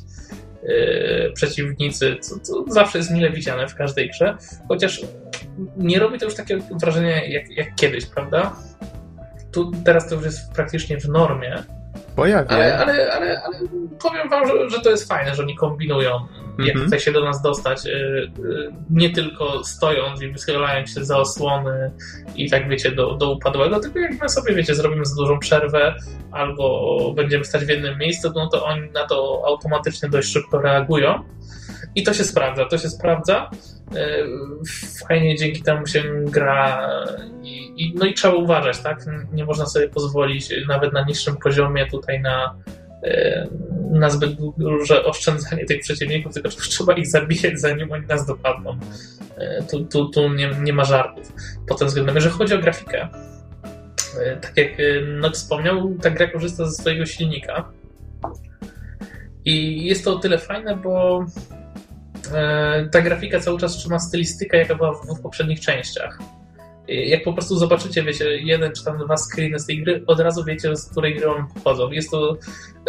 yy, przeciwnicy, co, co, zawsze jest mile widziane w każdej grze, chociaż nie robi to już takie wrażenie jak, jak kiedyś, prawda? Tu, teraz to już jest praktycznie w normie, Pojawia. Ale, ale, ale, ale powiem wam, że, że, to jest fajne, że oni kombinują, mm-hmm. jak chce się do nas dostać. Y, y, nie tylko stojąc i wychylając się za osłony i tak wiecie, do, do upadłego, tylko jak my sobie, wiecie, zrobimy za dużą przerwę albo będziemy stać w jednym miejscu, no to oni na to automatycznie dość szybko reagują. I to się sprawdza, to się sprawdza. E, fajnie dzięki temu się gra i, i, no i trzeba uważać, tak? Nie można sobie pozwolić nawet na niższym poziomie tutaj na, na zbyt duże oszczędzanie tych przeciwników, tylko [LAUGHS] trzeba ich zabijać zanim oni nas dopadną. E, tu, tu, tu nie, nie ma żartów pod tym względem. Jeżeli chodzi o grafikę, tak jak Nox wspomniał, ta gra korzysta ze swojego silnika. I jest to o tyle fajne, bo E, ta grafika cały czas trzyma stylistykę, jaka była w dwóch poprzednich częściach. Jak po prostu zobaczycie, wiecie, jeden czy tam dwa screeny z tej gry, od razu wiecie, z której gry on pochodzą. Jest to,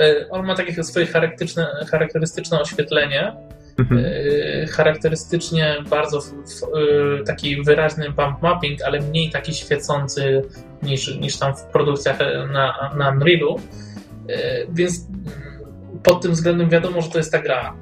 e, on ma takie swoje charakterystyczne, charakterystyczne oświetlenie, mhm. E, charakterystycznie bardzo w, taki wyraźny bump mapping, ale mniej taki świecący niż, niż tam w produkcjach na, na Unrealu. Więc pod tym względem wiadomo, że to jest ta gra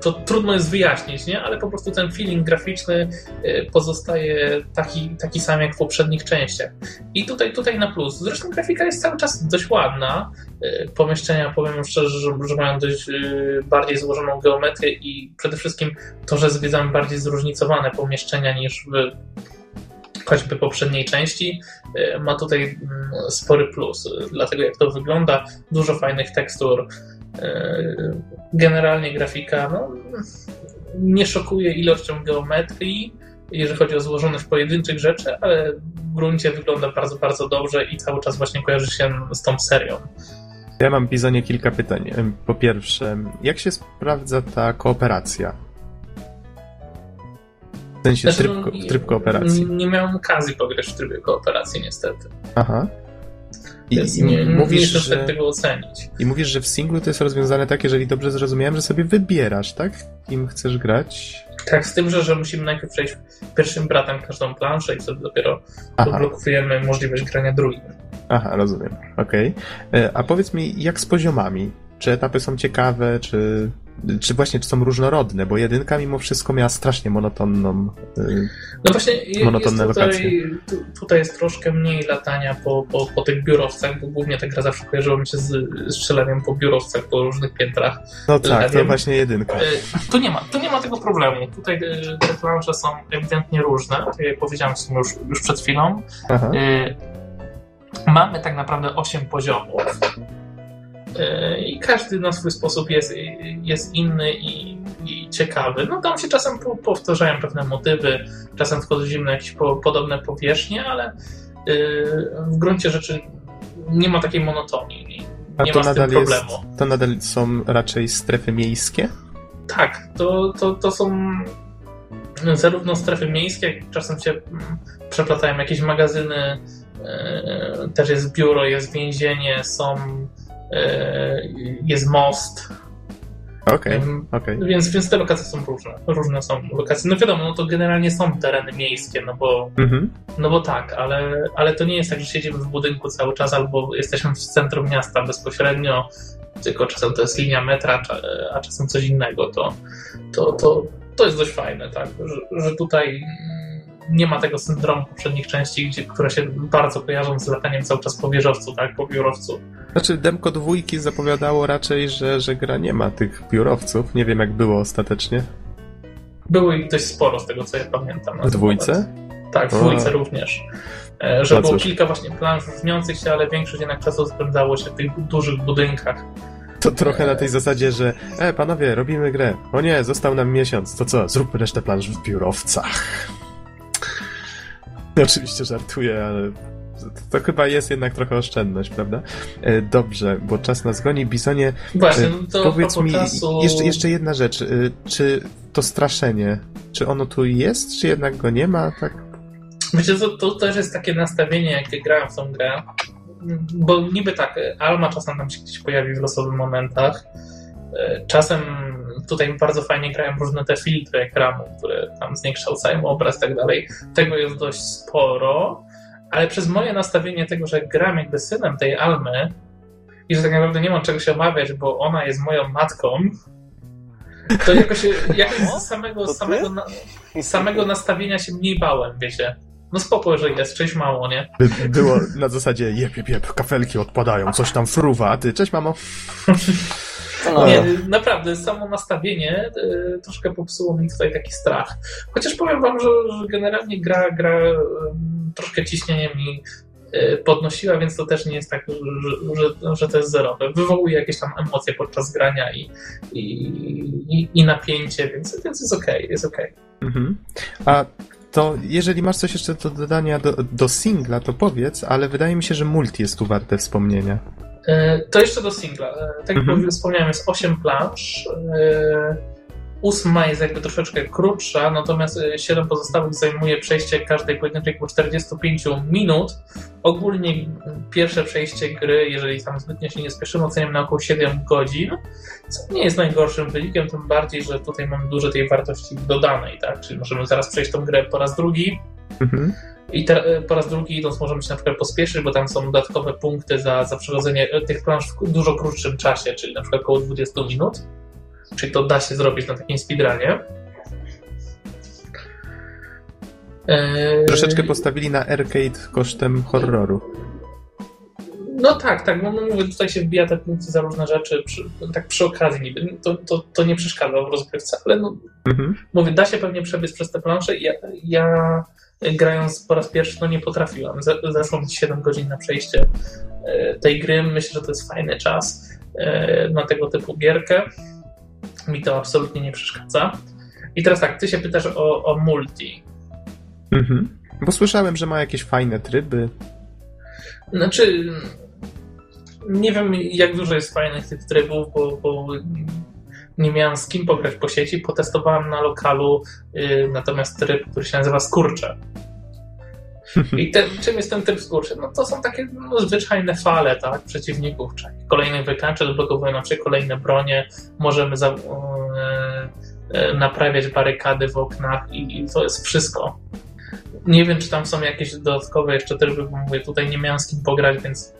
to trudno jest wyjaśnić, nie? ale po prostu ten feeling graficzny y, pozostaje taki, taki sam jak w poprzednich częściach. I tutaj, tutaj na plus. Zresztą grafika jest cały czas dość ładna. Y, pomieszczenia, powiem szczerze, że, że mają dość y, bardziej złożoną geometrię i przede wszystkim to, że zwiedzamy bardziej zróżnicowane pomieszczenia niż w choćby poprzedniej części, ma tutaj mm, spory plus. Dlatego jak to wygląda, dużo fajnych tekstur, generalnie grafika no, nie szokuje ilością geometrii, jeżeli chodzi o złożoność pojedynczych rzeczy, ale w gruncie wygląda bardzo, bardzo dobrze i cały czas właśnie kojarzy się z tą serią. Ja mam, Bizonie, kilka pytań. Po pierwsze, jak się sprawdza ta kooperacja? W sensie znaczy, tryb, no, tryb kooperacji. Nie, nie miałem okazji pograć w trybie kooperacji, niestety. Aha. I, i nie, mówisz, nie że, tego ocenić. I mówisz, że w singlu to jest rozwiązane tak, jeżeli dobrze zrozumiałem, że sobie wybierasz, tak? Kim chcesz grać? Tak, z tym, że, że musimy najpierw przejść pierwszym bratem każdą planszę i wtedy dopiero odblokujemy możliwość grania drugim. Aha, rozumiem. Okej. Okay. E, a powiedz mi, jak z poziomami? Czy etapy są ciekawe, czy czy właśnie czy są różnorodne, bo jedynka mimo wszystko miała strasznie monotonną yy, No właśnie monotonne jest tutaj, tutaj jest troszkę mniej latania po, po, po tych biurowcach, bo głównie ta gra zawsze kojarzyła mi się z strzelaniem po biurowcach, po różnych piętrach. No tak, to właśnie jedynka. Y, tu nie ma, tu nie ma tego problemu. Tutaj y, te plansze są ewidentnie różne, tak jak powiedziałem już, już przed chwilą. Aha. Y, mamy tak naprawdę 8 poziomów E, i każdy na swój sposób jest, jest inny i, i ciekawy. No tam się czasem powtarzają pewne motywy, czasem wchodzimy na jakieś po, podobne powierzchnie, ale e, w gruncie rzeczy nie ma takiej monotonii. Nie to ma z tym nadal, jest, problemu. to nadal są raczej strefy miejskie? Tak, to, to, to są zarówno strefy miejskie, jak czasem się mm, przeplatają jakieś magazyny, e, też jest biuro, jest więzienie, są, e, jest most. Okej, Em, okej. Więc, więc te lokacje są różne. Różne są lokacje. No wiadomo, no to generalnie są tereny miejskie, no bo, Mhm. no bo tak, ale, ale to nie jest tak, że siedzimy w budynku cały czas albo jesteśmy w centrum miasta bezpośrednio, tylko czasem to jest linia metra, a czasem coś innego. To, to, to, to jest dość fajne, tak, że, że tutaj nie ma tego syndromu poprzednich części, gdzie, które się bardzo kojarzą z lataniem cały czas po wieżowcu, tak, po biurowcu. Znaczy, demko dwójki zapowiadało raczej, że, że gra nie ma tych biurowców. Nie wiem, jak było ostatecznie. Było ich dość sporo z tego, co ja pamiętam. W dwójce? moment. Tak, w dwójce również. E, Że No było cóż. kilka właśnie planż różniących się, ale większość jednak czasu spędzało się w tych dużych budynkach. To trochę na tej zasadzie, że e, panowie, robimy grę. O nie, został nam miesiąc. To co, zróbmy resztę planż w biurowcach. Oczywiście żartuję, ale to, to chyba jest jednak trochę oszczędność, prawda? E, dobrze, bo czas nas goni. Bizonie, Właśnie, e, no to powiedz mi czasu... jeszcze, jeszcze jedna rzecz. E, czy to straszenie, czy ono tu jest, czy jednak go nie ma? Tak? Wiecie, to, to też jest takie nastawienie, jak grałem w tą grę. Bo niby tak, Alma czasem tam się gdzieś pojawi w losowych momentach. E, Czasem tutaj bardzo fajnie grają różne te filtry ekranu, które tam zniekształcają obraz i tak dalej. Tego jest dość sporo, ale przez moje nastawienie tego, że gram jakby synem tej Almy i że tak naprawdę nie mam czego się obawiać, bo ona jest moją matką, to jakoś, jakoś z samego, To z ty? samego, na, z samego nastawienia się mniej bałem, wiecie. No spoko, że jest, cześć mało, nie? By, było na zasadzie jep, jep, jep, kafelki odpadają, coś tam fruwa, a ty, cześć mamo. [LAUGHS] No, Nie, naprawdę, samo nastawienie y, troszkę popsuło mi tutaj taki strach. Chociaż powiem wam, że, że generalnie gra, gra y, troszkę ciśnienie mi y, podnosiła, więc to też nie jest tak, że, że, że to jest zerowe. Wywołuje jakieś tam emocje podczas grania i, i, i, i napięcie, więc, więc jest okej, jest okej. Mhm. A to jeżeli masz coś jeszcze do dodania do, do singla, to powiedz, ale wydaje mi się, że multi jest tu warte wspomnienia. E, To jeszcze do singla. E, Tak jak Mhm. wspomniałem, jest 8 plansz. E, Ósma jest jakby troszeczkę krótsza, natomiast e, 7 pozostałych zajmuje przejście każdej pojedynczej po 45 minut. Ogólnie pierwsze przejście gry, jeżeli tam zbytnio się nie spieszymy, oceniam na około 7 godzin, co nie jest najgorszym wynikiem, tym bardziej, że tutaj mamy dużo tej wartości dodanej, tak? Czyli możemy zaraz przejść tą grę po raz drugi, Mhm. I te, po raz drugi idąc możemy się na przykład pospieszyć, bo tam są dodatkowe punkty za, za przechodzenie e, tych planż w dużo krótszym czasie, czyli na przykład około 20 minut. Czyli to da się zrobić na takim speedrunie. Eee, Troszeczkę postawili na arcade kosztem horroru. No tak, tak, no, no mówię, tutaj się wbija te punkty za różne rzeczy, przy, tak przy okazji niby, to, to, to nie przeszkadza w rozgrywce, ale no, Mhm. Mówię, da się pewnie przebiec przez te plansze. Ja, ja grając po raz pierwszy, no nie potrafiłam. Mi 7 godzin na przejście e, tej gry. Myślę, że to jest fajny czas e, na tego typu gierkę. Mi to absolutnie nie przeszkadza. I teraz tak, ty się pytasz o, o multi. Mhm. Bo słyszałem, że ma jakieś fajne tryby. Znaczy, nie wiem jak dużo jest fajnych tych trybów, bo, bo nie miałem z kim pograć po sieci. Potestowałem na lokalu y, natomiast tryb, który się nazywa Skurcze. I czym jest ten tryb skurczy? No to są takie no, zwyczajne fale, tak, przeciwników, czyli kolejnych wykańczy, odblokowują nam się kolejne bronie, możemy za, e, naprawiać barykady w oknach i, i to jest wszystko. Nie wiem, czy tam są jakieś dodatkowe jeszcze tryby, bo mówię, tutaj nie miałem z kim pograć, więc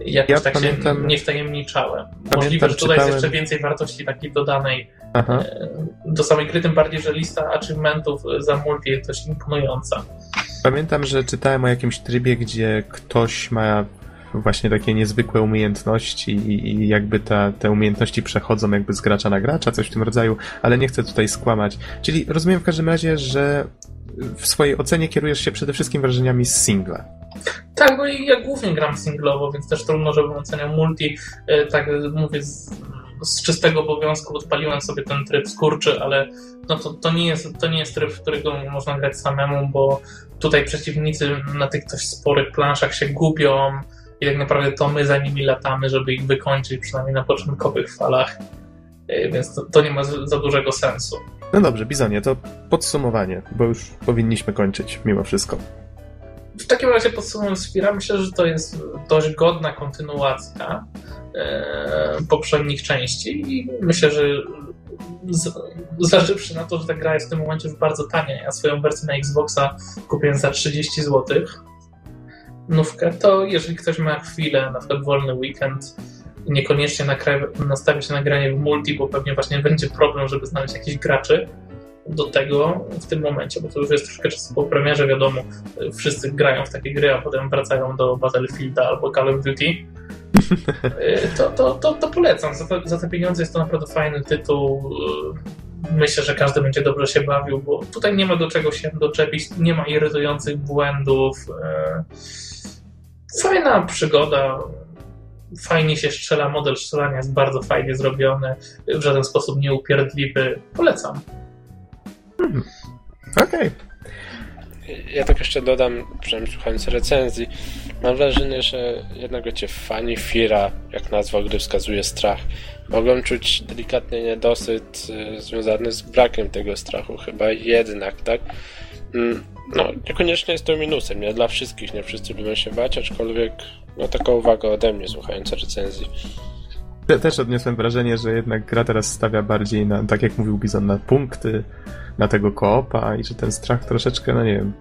jakoś Ja tak pamiętam- się nie wtajemniczałem. Pamiętam, Możliwe, że tutaj czytałem- jest jeszcze więcej wartości takiej dodanej Aha. e, do samej gry, tym bardziej, że lista achievementów za multi jest dość imponująca. Pamiętam, że czytałem o jakimś trybie, gdzie ktoś ma właśnie takie niezwykłe umiejętności i, i jakby ta, te umiejętności przechodzą jakby z gracza na gracza, coś w tym rodzaju, ale nie chcę tutaj skłamać. Czyli rozumiem w każdym razie, że w swojej ocenie kierujesz się przede wszystkim wrażeniami z singla. Tak, i ja głównie gram singlowo, więc też trudno, żebym oceniał multi. E, Tak mówię, z, z czystego obowiązku odpaliłem sobie ten tryb skurczy, ale no to, to, nie jest, to nie jest tryb, w którego można grać samemu, bo tutaj przeciwnicy na tych dość sporych planszach się gubią, i tak naprawdę to my za nimi latamy, żeby ich wykończyć, przynajmniej na początkowych falach, y, więc to, to nie ma za dużego sensu. No dobrze, Bizonie, to podsumowanie, bo już powinniśmy kończyć mimo wszystko. W takim razie podsumowując Spira, myślę, że to jest dość godna kontynuacja e, poprzednich części i myślę, że z, zważywszy na to, że ta gra jest w tym momencie już bardzo tania, ja swoją wersję na Xboxa kupiłem za 30 zł, nówkę, to jeżeli ktoś ma chwilę, na przykład wolny weekend, niekoniecznie nastawia się na granie w multi, bo pewnie właśnie będzie problem, żeby znaleźć jakichś graczy, do tego w tym momencie, bo to już jest troszkę czasu po premierze, wiadomo, wszyscy grają w takie gry, a potem wracają do Battlefielda albo Call of Duty, [LAUGHS] to, to, to, to polecam. Za za te pieniądze jest to naprawdę fajny tytuł. Myślę, że każdy będzie dobrze się bawił, bo tutaj nie ma do czego się doczepić, nie ma irytujących błędów. Fajna przygoda, fajnie się strzela, model strzelania jest bardzo fajnie zrobiony, w żaden sposób nieupierdliwy. Polecam. Hmm. Okej. Okay. Ja tak jeszcze dodam, przynajmniej słuchając recenzji, mam wrażenie, że jednak wiecie, fani Fira, jak nazwa gry wskazuje strach, mogą czuć delikatny niedosyt y, związany z brakiem tego strachu, chyba jednak, tak? Mm, no, niekoniecznie jest to minusem, nie dla wszystkich, nie wszyscy lubią się bać, aczkolwiek no taka uwaga ode mnie, słuchając recenzji. Ja też odniosłem wrażenie, że jednak gra teraz stawia bardziej na, tak jak mówił Bizon, na punkty, na tego koopa i że ten strach troszeczkę, no nie wiem,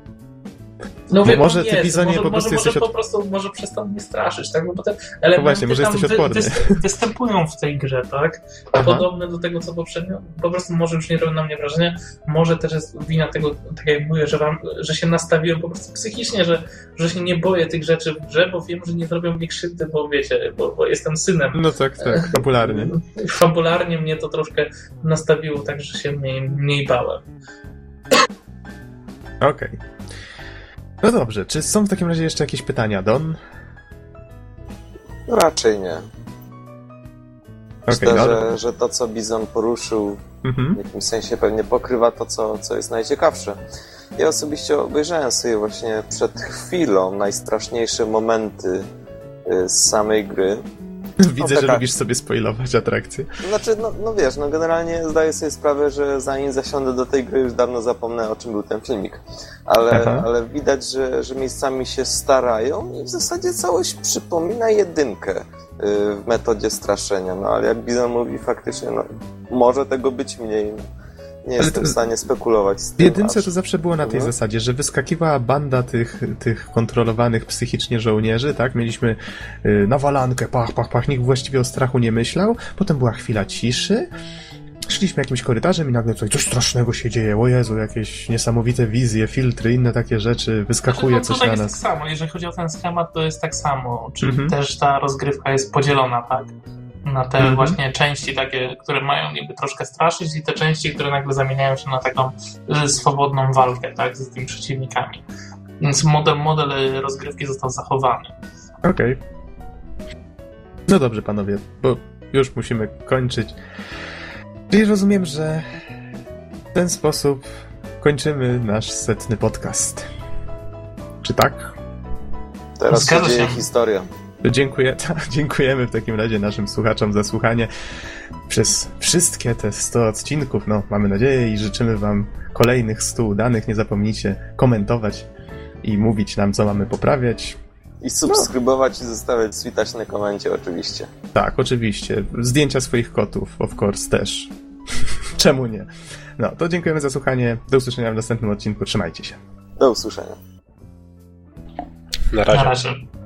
no, wie, może ty Bizonie po prostu może, jesteś... Może po prostu może przestań mnie straszyć, tak? Bo te elementy no właśnie, może jesteś odporny. Wy, [LAUGHS] występują w tej grze, tak? Aha. Podobne do tego, co poprzednio. Po prostu może już nie robią na mnie wrażenia. Może też jest wina tego, tak jak mówię, że, wam, że się nastawiłem po prostu psychicznie, że, że się nie boję tych rzeczy w grze, bo wiem, że nie zrobią mnie krzywdy, bo wiecie, bo, bo jestem synem. No tak, tak, fabularnie. [LAUGHS] Fabularnie mnie to troszkę nastawiło tak, że się mniej, mniej bałem. Okej. Okay. No dobrze, czy są w takim razie jeszcze jakieś pytania, Don? Raczej nie. Myślę, okay, że, że to, co Bizon poruszył, mhm. w jakimś sensie pewnie pokrywa to, co, co jest najciekawsze. Ja osobiście obejrzałem sobie właśnie przed chwilą najstraszniejsze momenty y, z samej gry. Widzę, no, taka... że lubisz sobie spoilować atrakcje. Znaczy, no, no wiesz, no generalnie zdaję sobie sprawę, że zanim zasiądę do tej gry, już dawno zapomnę, o czym był ten filmik. Ale, ale widać, że, że miejscami się starają i w zasadzie całość przypomina jedynkę y, w metodzie straszenia. No ale jak Bizon mówi, faktycznie, no, może tego być mniej. No. Nie Ale jestem w stanie spekulować z tym. W jedynce aż. to zawsze było na tej mhm. zasadzie, że wyskakiwała banda tych, tych kontrolowanych psychicznie żołnierzy, tak? Mieliśmy y, nawalankę, pach, pach, pach, nikt właściwie o strachu nie myślał. Potem była chwila ciszy. Szliśmy jakimś korytarzem i nagle coś, coś strasznego się dzieje. O Jezu, jakieś niesamowite wizje, filtry, inne takie rzeczy, wyskakuje znaczy, no, coś na nas. jest tak samo, jeżeli chodzi o ten schemat, to jest tak samo. Czyli mhm. też ta rozgrywka jest podzielona, tak? Na te mhm. właśnie części takie, które mają niby troszkę straszyć i te części, które nagle zamieniają się na taką y, swobodną walkę, tak, z tymi przeciwnikami. Więc model, model rozgrywki został zachowany. Okej. Okay. No dobrze, panowie, bo już musimy kończyć. Czyli rozumiem, że w ten sposób kończymy nasz setny podcast. Czy tak? Teraz Zgadza się dzieje historia. Dziękuję, [LAUGHS] ta, dziękujemy w takim razie naszym słuchaczom za słuchanie przez wszystkie te 100 odcinków. No, mamy nadzieję i życzymy Wam kolejnych 100 udanych. Nie zapomnijcie komentować i mówić nam, co mamy poprawiać. I subskrybować no. i zostawiać switać na komencie, oczywiście. Tak, oczywiście. Zdjęcia swoich kotów, of course, też. [LAUGHS] Czemu nie? No, to dziękujemy za słuchanie. Do usłyszenia w następnym odcinku. Trzymajcie się. Do usłyszenia. Na razie. Na razie.